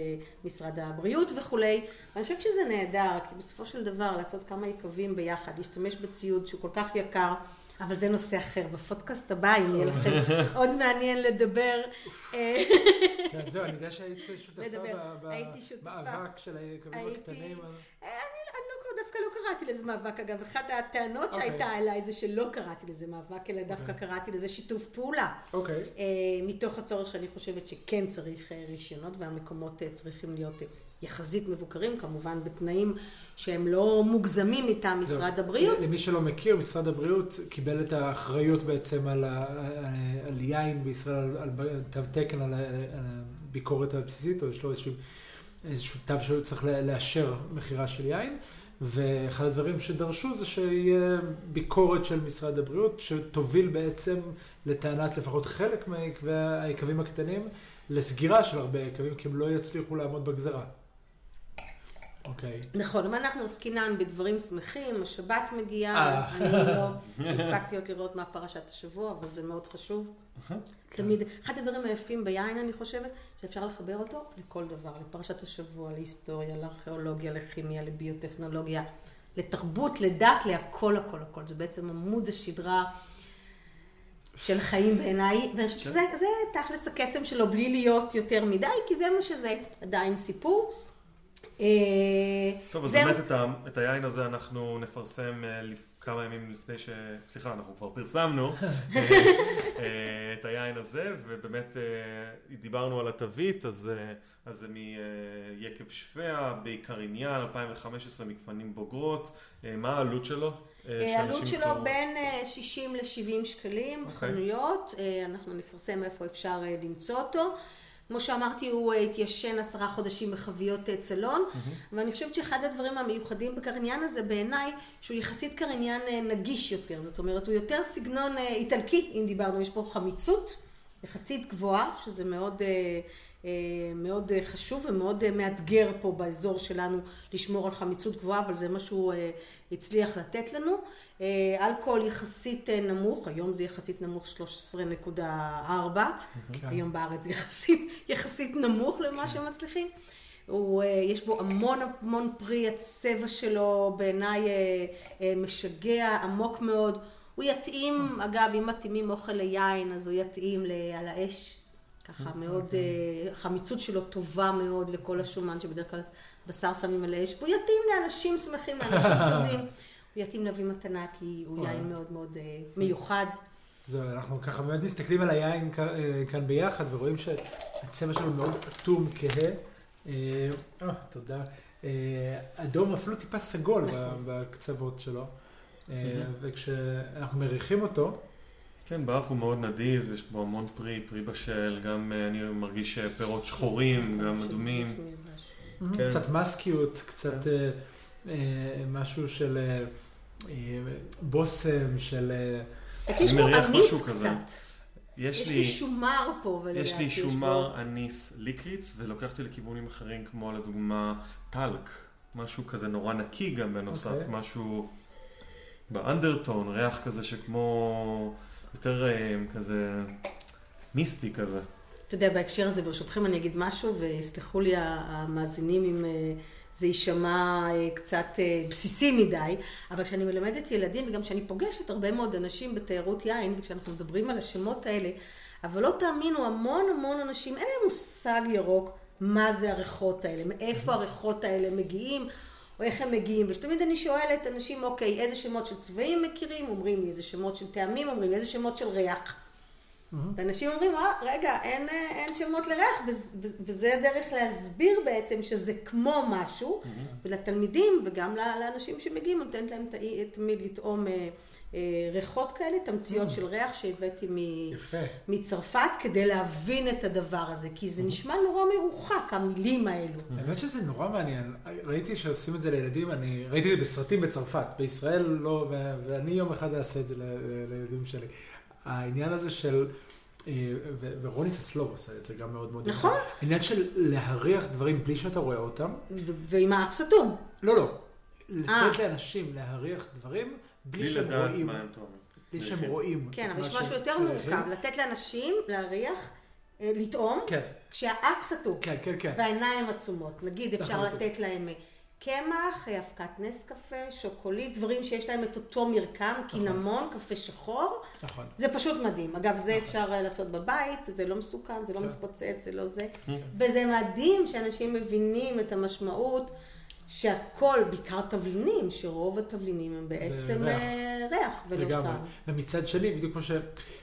משרד הבריאות וכולי. אני חושבת שזה נהדר, כי בסופו של דבר לעשות כמה יקבים ביחד, להשתמש בציוד שהוא כל כך יקר, אבל זה נושא אחר. בפודקאסט הבא, אם יהיה לכם עוד מעניין לדבר, אה, כן, זהו, אני יודע שהיית שותפה. במאבק של היקבים הקטנים. אני, אני לא, דווקא לא קראתי לזה מאבק, אגב, אחת הטענות אוקיי. שהייתה אליי זה שלא קראתי לזה מאבק, אלא דווקא אוקיי. קראתי לזה שיתוף פעולה. אוקיי. אה, מתוך הצורך שאני חושבת שכן צריך אה, רישיונות והמקומות אה, צריכים להיות אה, יחסית מבוקרים, כמובן בתנאים שהם לא מוגזמים מטעם זהו. משרד הבריאות. למי שלא מכיר, משרד הבריאות קיבל את האחריות בעצם על, ה, על יין בישראל, על, על תו תקן, על, הביקורת הבסיסית, או יש לו איזשהו, איזשהו תו שהוא צריך לאשר מכירה של יין, ואחד הדברים שדרשו זה שיהיה ביקורת של משרד הבריאות, שתוביל בעצם לטענת לפחות חלק היקבים הקטנים, לסגירה של הרבה יקבים, כי הם לא יצליחו לעמוד בגזרה. אוקיי. נכון, אבל אנחנו עסקינן בדברים שמחים, השבת מגיעה, אה. אני לא הספקתי עוד לראות מה פרשת השבוע, אבל זה מאוד חשוב. תמיד, אחד הדברים היפים ביין, אני חושבת, שאפשר לחבר אותו לכל דבר, לפרשת השבוע, להיסטוריה, לארכיאולוגיה, לכימיה, לביוטכנולוגיה, לתרבות, לדת, להכל, הכל, הכל. זה בעצם עמוד השדרה של חיים בעיניי, ואני חושבת שזה זה תכלס הקסם שלו, בלי להיות יותר מדי, כי זה מה שזה, עדיין סיפור. אה, טוב, אז. באמת את, ה, את היין הזה אנחנו נפרסם אה, לפ, כמה ימים לפני ש... סליחה, אנחנו כבר פרסמנו אה, את היין הזה, ובאמת דיברנו על התווית, אז, אז זה מיקב שפיה, בעיקר עניין, 2015 מגפנים בוגרות. מה העלות שלו? העלות שלו כבר- בין אה, 60 ל-70 שקלים אוקיי. בחנויות, אה, אנחנו נפרסם איפה אפשר למצוא אותו. כמו שאמרתי, הוא אה, התיישן עשרה חודשים בחביות אה, צלון, ואני חושבת שאחד הדברים המיוחדים בקריניאן הזה בעיניי, שהוא יחסית קריניאן אה, נגיש יותר, זאת אומרת, הוא יותר סגנון איטלקי, אם דיברנו, יש פה חמיצות יחסית גבוהה, שזה מאוד, מאוד חשוב ומאוד מאתגר פה באזור שלנו לשמור על חמיצות גבוהה, אבל זה מה שהוא הצליח לתת לנו. אה, אלכוהול יחסית אה, נמוך, היום זה יחסית נמוך 13.4, כן. היום בארץ זה יחסית, יחסית נמוך למה שמצליחים. הוא, אה, יש בו המון המון פרי, הצבע שלו בעיניי משגע, עמוק מאוד. הוא יתאים, אגב, אם מתאימים אוכל ליין, אז הוא יתאים ל- על האש. ככה מאוד, החמיצות שלו טובה מאוד לכל השומן שבדרך כלל בשר שמים על האש. והוא יתאים לאנשים שמחים, לאנשים טובים. הוא יתאים להביא מתנה כי הוא וואי. יין מאוד מאוד אה, מיוחד. זהו, אנחנו ככה באמת מסתכלים על היין אה, כאן ביחד ורואים שהצבע שלו מאוד אטום, כהה. אה, תודה. אדום, אפילו טיפה סגול נכון. בקצוות שלו. וכשאנחנו מריחים אותו, כן, באף הוא מאוד נדיב, יש בו המון פרי, פרי בשל, גם אני מרגיש פירות שחורים, גם אדומים. כן. קצת מסקיות, קצת אה, משהו של אה, אה, בושם, של... אה, יש אני לו מריח אניס משהו כזה. קצת. יש יש לי... לי שומר פה, ולדעתי יש לי בו- שומר אניס ליקריץ, ולוקח אותי לכיוונים אחרים, כמו לדוגמה טלק, משהו כזה נורא נקי גם בנוסף, אוקיי. משהו באנדרטון, ריח כזה שכמו יותר אה, כזה מיסטי כזה. אתה יודע, בהקשר הזה, ברשותכם, אני אגיד משהו, ויסלחו לי המאזינים אם אה, זה יישמע אה, קצת אה, בסיסי מדי, אבל כשאני מלמדת ילדים, וגם כשאני פוגשת הרבה מאוד אנשים בתיירות יין, וכשאנחנו מדברים על השמות האלה, אבל לא תאמינו, המון המון אנשים, אין להם מושג ירוק מה זה הריחות האלה, מאיפה הריחות האלה מגיעים. או איך הם מגיעים, ושתמיד אני שואלת אנשים, אוקיי, איזה שמות של צבעים מכירים? אומרים לי, איזה שמות של טעמים? אומרים לי, איזה שמות של ריח? ואנשים אומרים, אה, רגע, אין, אה, אין שמות לריח, וזה, הדרך להסביר בעצם שזה כמו משהו, ולתלמידים וגם לאנשים שמגיעים, נותנת להם תמיד לטעום אה, אה, ריחות כאלה, תמציות של ריח שהבאתי. מצרפת כדי להבין את הדבר הזה, כי זה נשמע נורא מרוחק, המילים האלו. האמת שזה נורא מעניין. ראיתי שעושים את זה לילדים, אני ראיתי את זה בסרטים בצרפת. בישראל לא, ואני יום אחד אעשה את זה לילדים שלי. העניין הזה של, אה, ו- ורוני ססלוב עושה את זה גם מאוד מאוד. יפה. נכון. העניין של להריח דברים בלי שאתה רואה אותם. ו- ועם האף סתום. לא, לא. אה. לתת לאנשים להריח דברים בלי בלי שהם לדעת רואים. מה הם טועמים. בלי שהם. רואים. כן, אבל יש משהו יותר. מורכב, לתת לאנשים להריח, אה, לטעום, כן, כשהאף סתום. כן, כן, כן. והעיניים עצומות. נגיד, אפשר נכון. לתת להם קמח, אבקת נס קפה, שוקולית, דברים שיש להם את אותו מרקם, קינמון, קפה שחור. נכון. זה פשוט מדהים. אגב, זה אפשר אה, לעשות בבית, זה לא מסוכן, זה לא כן. מתפוצץ, זה לא זה. וזה מדהים שאנשים מבינים את המשמעות שהכל, בעיקר תבלינים, שרוב התבלינים הם בעצם ריח. אה, ריח ולא לגמרי. טעם. ומצד שני, בדיוק כמו ש...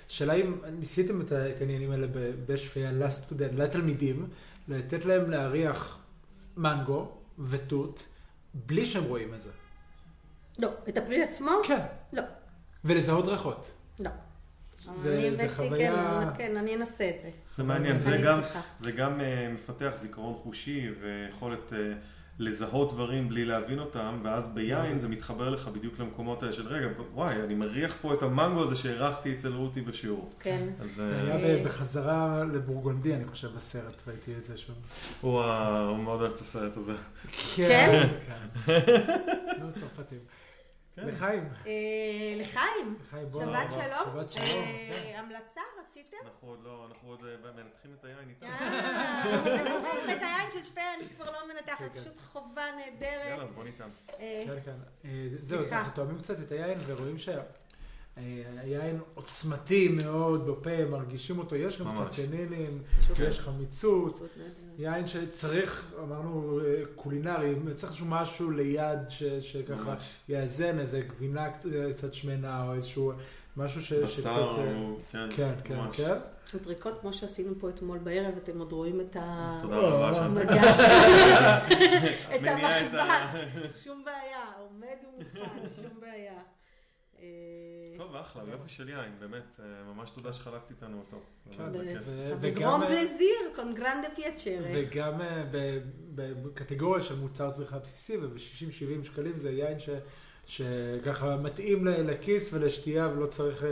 השאלה אם ניסיתם את העניינים האלה ב- בשפיה לסטודנט, לתלמידים, לתת להם להריח מנגו ותות, בלי שהם רואים את זה. לא, את הפרי עצמו? כן. לא, ולזהות ריחות. לא. זה- אני זה הבאתי, חוויה- כן, כן, אני אנסה את זה. זה מעניין, זה גם. זה גם אה, מפתח זיכרון חושי ויכולת אה, לזהות דברים בלי להבין אותם, ואז ביין זה מתחבר לך בדיוק למקומות האלה של רגע, וואי, אני מריח פה את המנגו הזה שהרחתי אצל רותי בשיעור. כן. אז זה אה, היה בחזרה לבורגונדי, אני חושב, בסרט, ראיתי את זה ה- הוא מאוד אוהב את הסרט הזה. כן? כן. נו, צרפתים. כן. לחיים. אה, לחיים, לחיים. שבת שלום. שבת שלום. אה, כן. המלצה, רציתם? אנחנו עוד לא, אנחנו עוד אה, מנתחים את היין איתם. אנחנו את היין של שפיה אני כבר לא מנתחת, כן. פשוט חובה נהדרת. יאללה, אז בוא ניתן. כן, כן. זהו. אנחנו תואמים קצת את היין ורואים שהיין עוצמתי מאוד בפה, מרגישים אותו, יש גם קצת פשוט יש חמיצות. יין שצריך, אמרנו אה, קולינרי, צריך איזשהו משהו ליד ש- שככה ממש. יאזן, איזה גבינה קצת- קצת שמנה או איזשהו משהו ש- שקצת... בשר, אה, כן, כן, כן, ממש. כן. אטריקות כמו שעשינו פה אתמול בערב, אתם עוד רואים את ה... תודה רבה שאת מגש, את. המחבת. שום בעיה, עומד ומוכן, שום בעיה. אה, טוב, אחלה, יופי של יין, באמת, אה, ממש תודה שחלקת איתנו אותו. וגרום וגם, פלזיר, קון גרנדה פיאצ'רה. וגם אה, בקטגוריה של מוצר צריכה בסיסי, וב-60-70 שקלים זה יין ש, שככה מתאים לכיס ולשתייה ולא צריך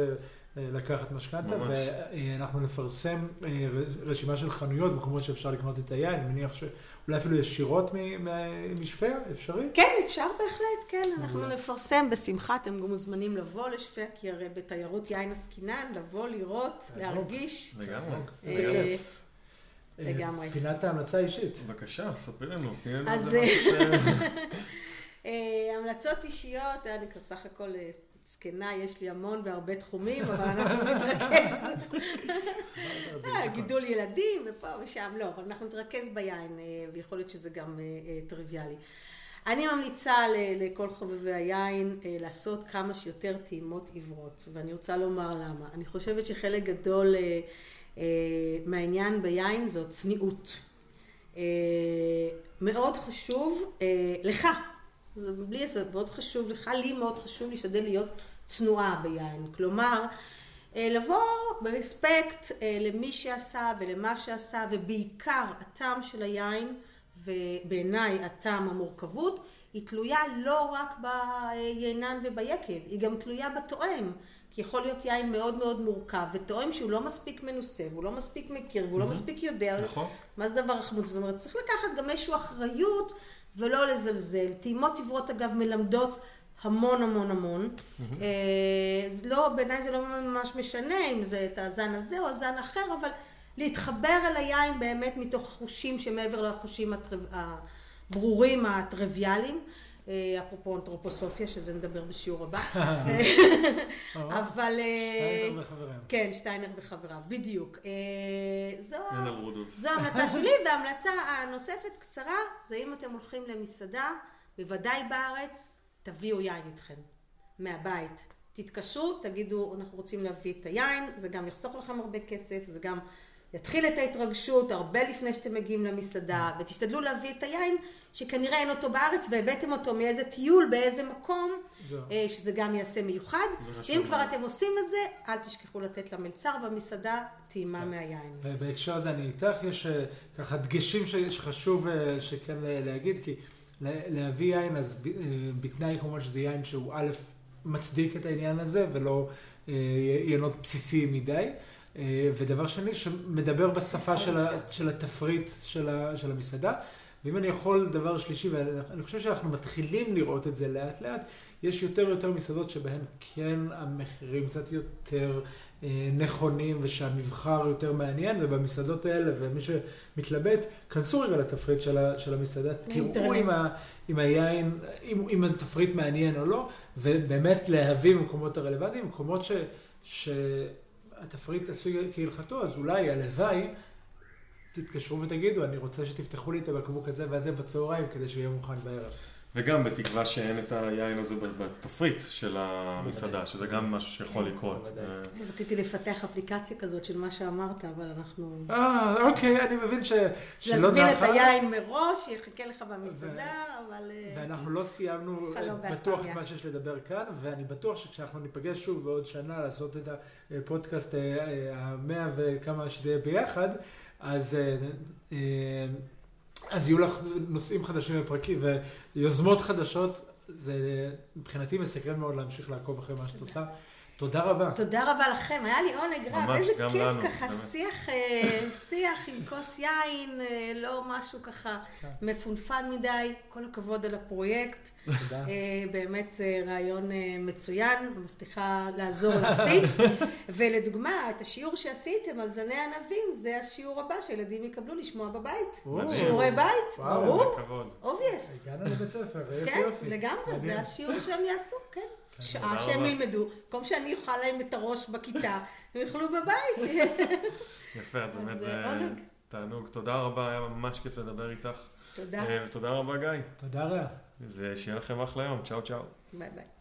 לקחת משכנתה. ואנחנו נפרסם אה, רשימה של חנויות, מקומות שאפשר לקנות את היין, אני מניח שאולי אפילו ישירות משפיה, אפשרי? כן, אפשר בהחלט, כן, אנחנו מעולה. נפרסם בשמחה, אתם גם מוזמנים לבוא לשפיה, כי הרי בתיירות יין עסקינן, לבוא, לראות. להרגיש. לגמרי. אה. אה, לגמרי. פינת ההמלצה האישית. בבקשה, ספרי לנו. אז, המלצות אישיות, אני כבר סך הכל זקנה, יש לי המון בהרבה תחומים, אבל אנחנו נתרכז. אה, גידול ילדים ופה ושם, לא, אבל אנחנו נתרכז ביין, אה, ויכול להיות שזה גם אה, טריוויאלי. אני ממליצה לכל חובבי היין לעשות כמה שיותר טעימות עיוורות, ואני רוצה לומר למה. אני חושבת שחלק גדול מהעניין ביין זו צניעות. מאוד חשוב לך, זה בלי הסבר, מאוד חשוב לך, לי מאוד חשוב להשתדל להיות צנועה ביין. כלומר, אה, לבוא ברספקט אה, למי שעשה ולמה שעשה, ובעיקר הטעם של היין, ובעיניי הטעם המורכבות, היא תלויה לא רק ביינן וביקב, היא גם תלויה בתואם. כי יכול להיות יין מאוד מאוד מורכב, ותואם שהוא לא מספיק מנוסה, והוא לא מספיק מכיר, והוא לא מספיק יודע. נכון. מה זה דבר חמוד? זאת אומרת, צריך לקחת גם איזושהי אחריות ולא לזלזל. טעימות עברות, אגב, מלמדות המון המון המון. אה, זה לא, בעיניי זה לא ממש משנה אם זה את הזן הזה או הזן אחר, אבל להתחבר אל היין באמת מתוך חושים שמעבר לחושים הטר- הברורים, הטריוויאליים. אה, אפרופו אנתרופוסופיה, שזה נדבר בשיעור הבא. אבל... אה, שטיינר וחבריהם. כן, שטיינר וחבריו, בדיוק. אה. זו ההמלצה שלי, וההמלצה הנוספת קצרה, זה אם אתם הולכים למסעדה, בוודאי בארץ, תביאו יין איתכם, מהבית. תתקשרו, תגידו, אנחנו רוצים להביא את היין, זה גם יחסוך לכם הרבה כסף, זה גם יתחיל את ההתרגשות הרבה לפני שאתם מגיעים למסעדה, ותשתדלו להביא את היין שכנראה אין אותו בארץ, והבאתם אותו מאיזה טיול באיזה מקום, זהו. אה, שזה גם יעשה מיוחד. זה אם כבר. אתם עושים את זה, אל תשכחו לתת למלצר במסעדה טעימה מהיין. הזה. ובהקשר הזה אני איתך, יש אה, ככה דגשים שחשוב אה, שכן להגיד, כי לה- להביא יין, אז בתנאי כמובן שזה יין שהוא א', מצדיק את העניין הזה, ולא יינות בסיסי מדי. אה, ודבר שני, שמדבר בשפה של, ה- של התפריט של, ה- של המסעדה. ואם אני יכול, דבר שלישי, ואני חושב שאנחנו מתחילים לראות את זה לאט לאט, יש יותר ויותר מסעדות שבהן כן המחירים קצת יותר אה, נכונים ושהמבחר יותר מעניין, ובמסעדות האלה, ומי שמתלבט, כנסו רגע לתפריט של, ה, של המסעדה, תראו. אם, ה, אם היין, אם, אם התפריט מעניין או לא, ובאמת להביא במקומות הרלוונטיים, מקומות ש, שהתפריט עשוי כהלכתו, אז אולי הלוואי, תתקשרו ותגידו, אני רוצה שתפתחו לי את הבקבוק הזה והזה בצהריים, כדי שהוא יהיה מוכן בערב. וגם בתקווה שאין את היין הזה בתפריט של המסעדה, שזה גם משהו שיכול לקרות. בוודאי. אה, רציתי לפתח אפליקציה כזאת של מה שאמרת, אבל אנחנו... אה, אוקיי, אני מבין ש... שלא להזמין את היין מראש, יחכה לך במסעדה, אבל... אה, ואנחנו לא סיימנו חלום בטוח. את מה שיש לדבר כאן, ואני בטוח שכשאנחנו ניפגש שוב בעוד שנה לעשות את הפודקאסט אה, אה, המאה וכמה שזה יהיה ביחד, אז, אה, אה, אז יהיו לך נושאים חדשים ופרקים ויוזמות חדשות. זה מבחינתי מסקרן מאוד להמשיך לעקוב אחרי מה שאת עושה. תודה רבה. תודה רבה לכם, היה לי עונג רב, ממש, איזה כיף לנו, ככה, באמת. שיח, אה, שיח עם כוס יין, אה, לא משהו ככה כן. מפונפן מדי, כל הכבוד על הפרויקט, תודה. אה, באמת רעיון מצוין, מבטיחה לעזור להפיץ, ולדוגמה, את השיעור שעשיתם על זני ענבים, זה השיעור הבא שהילדים יקבלו לשמוע בבית, שיעורי בית, וואו, ברור, obvious. הגענו לבית ספר, איזה כן, יופי. לגמרי, זה. השיעור שהם יעשו, כן. שעה שהם רבה. ילמדו, במקום שאני אוכל להם את הראש בכיתה, הם יאכלו בבית. יפה, באמת זה עונג. תענוג. תודה רבה, היה ממש כיף לדבר איתך. תודה, אה, ותודה רבה, גיא. תודה אה, שיהיה לכם אחלה יום. צ'או צ'או. ביי ביי.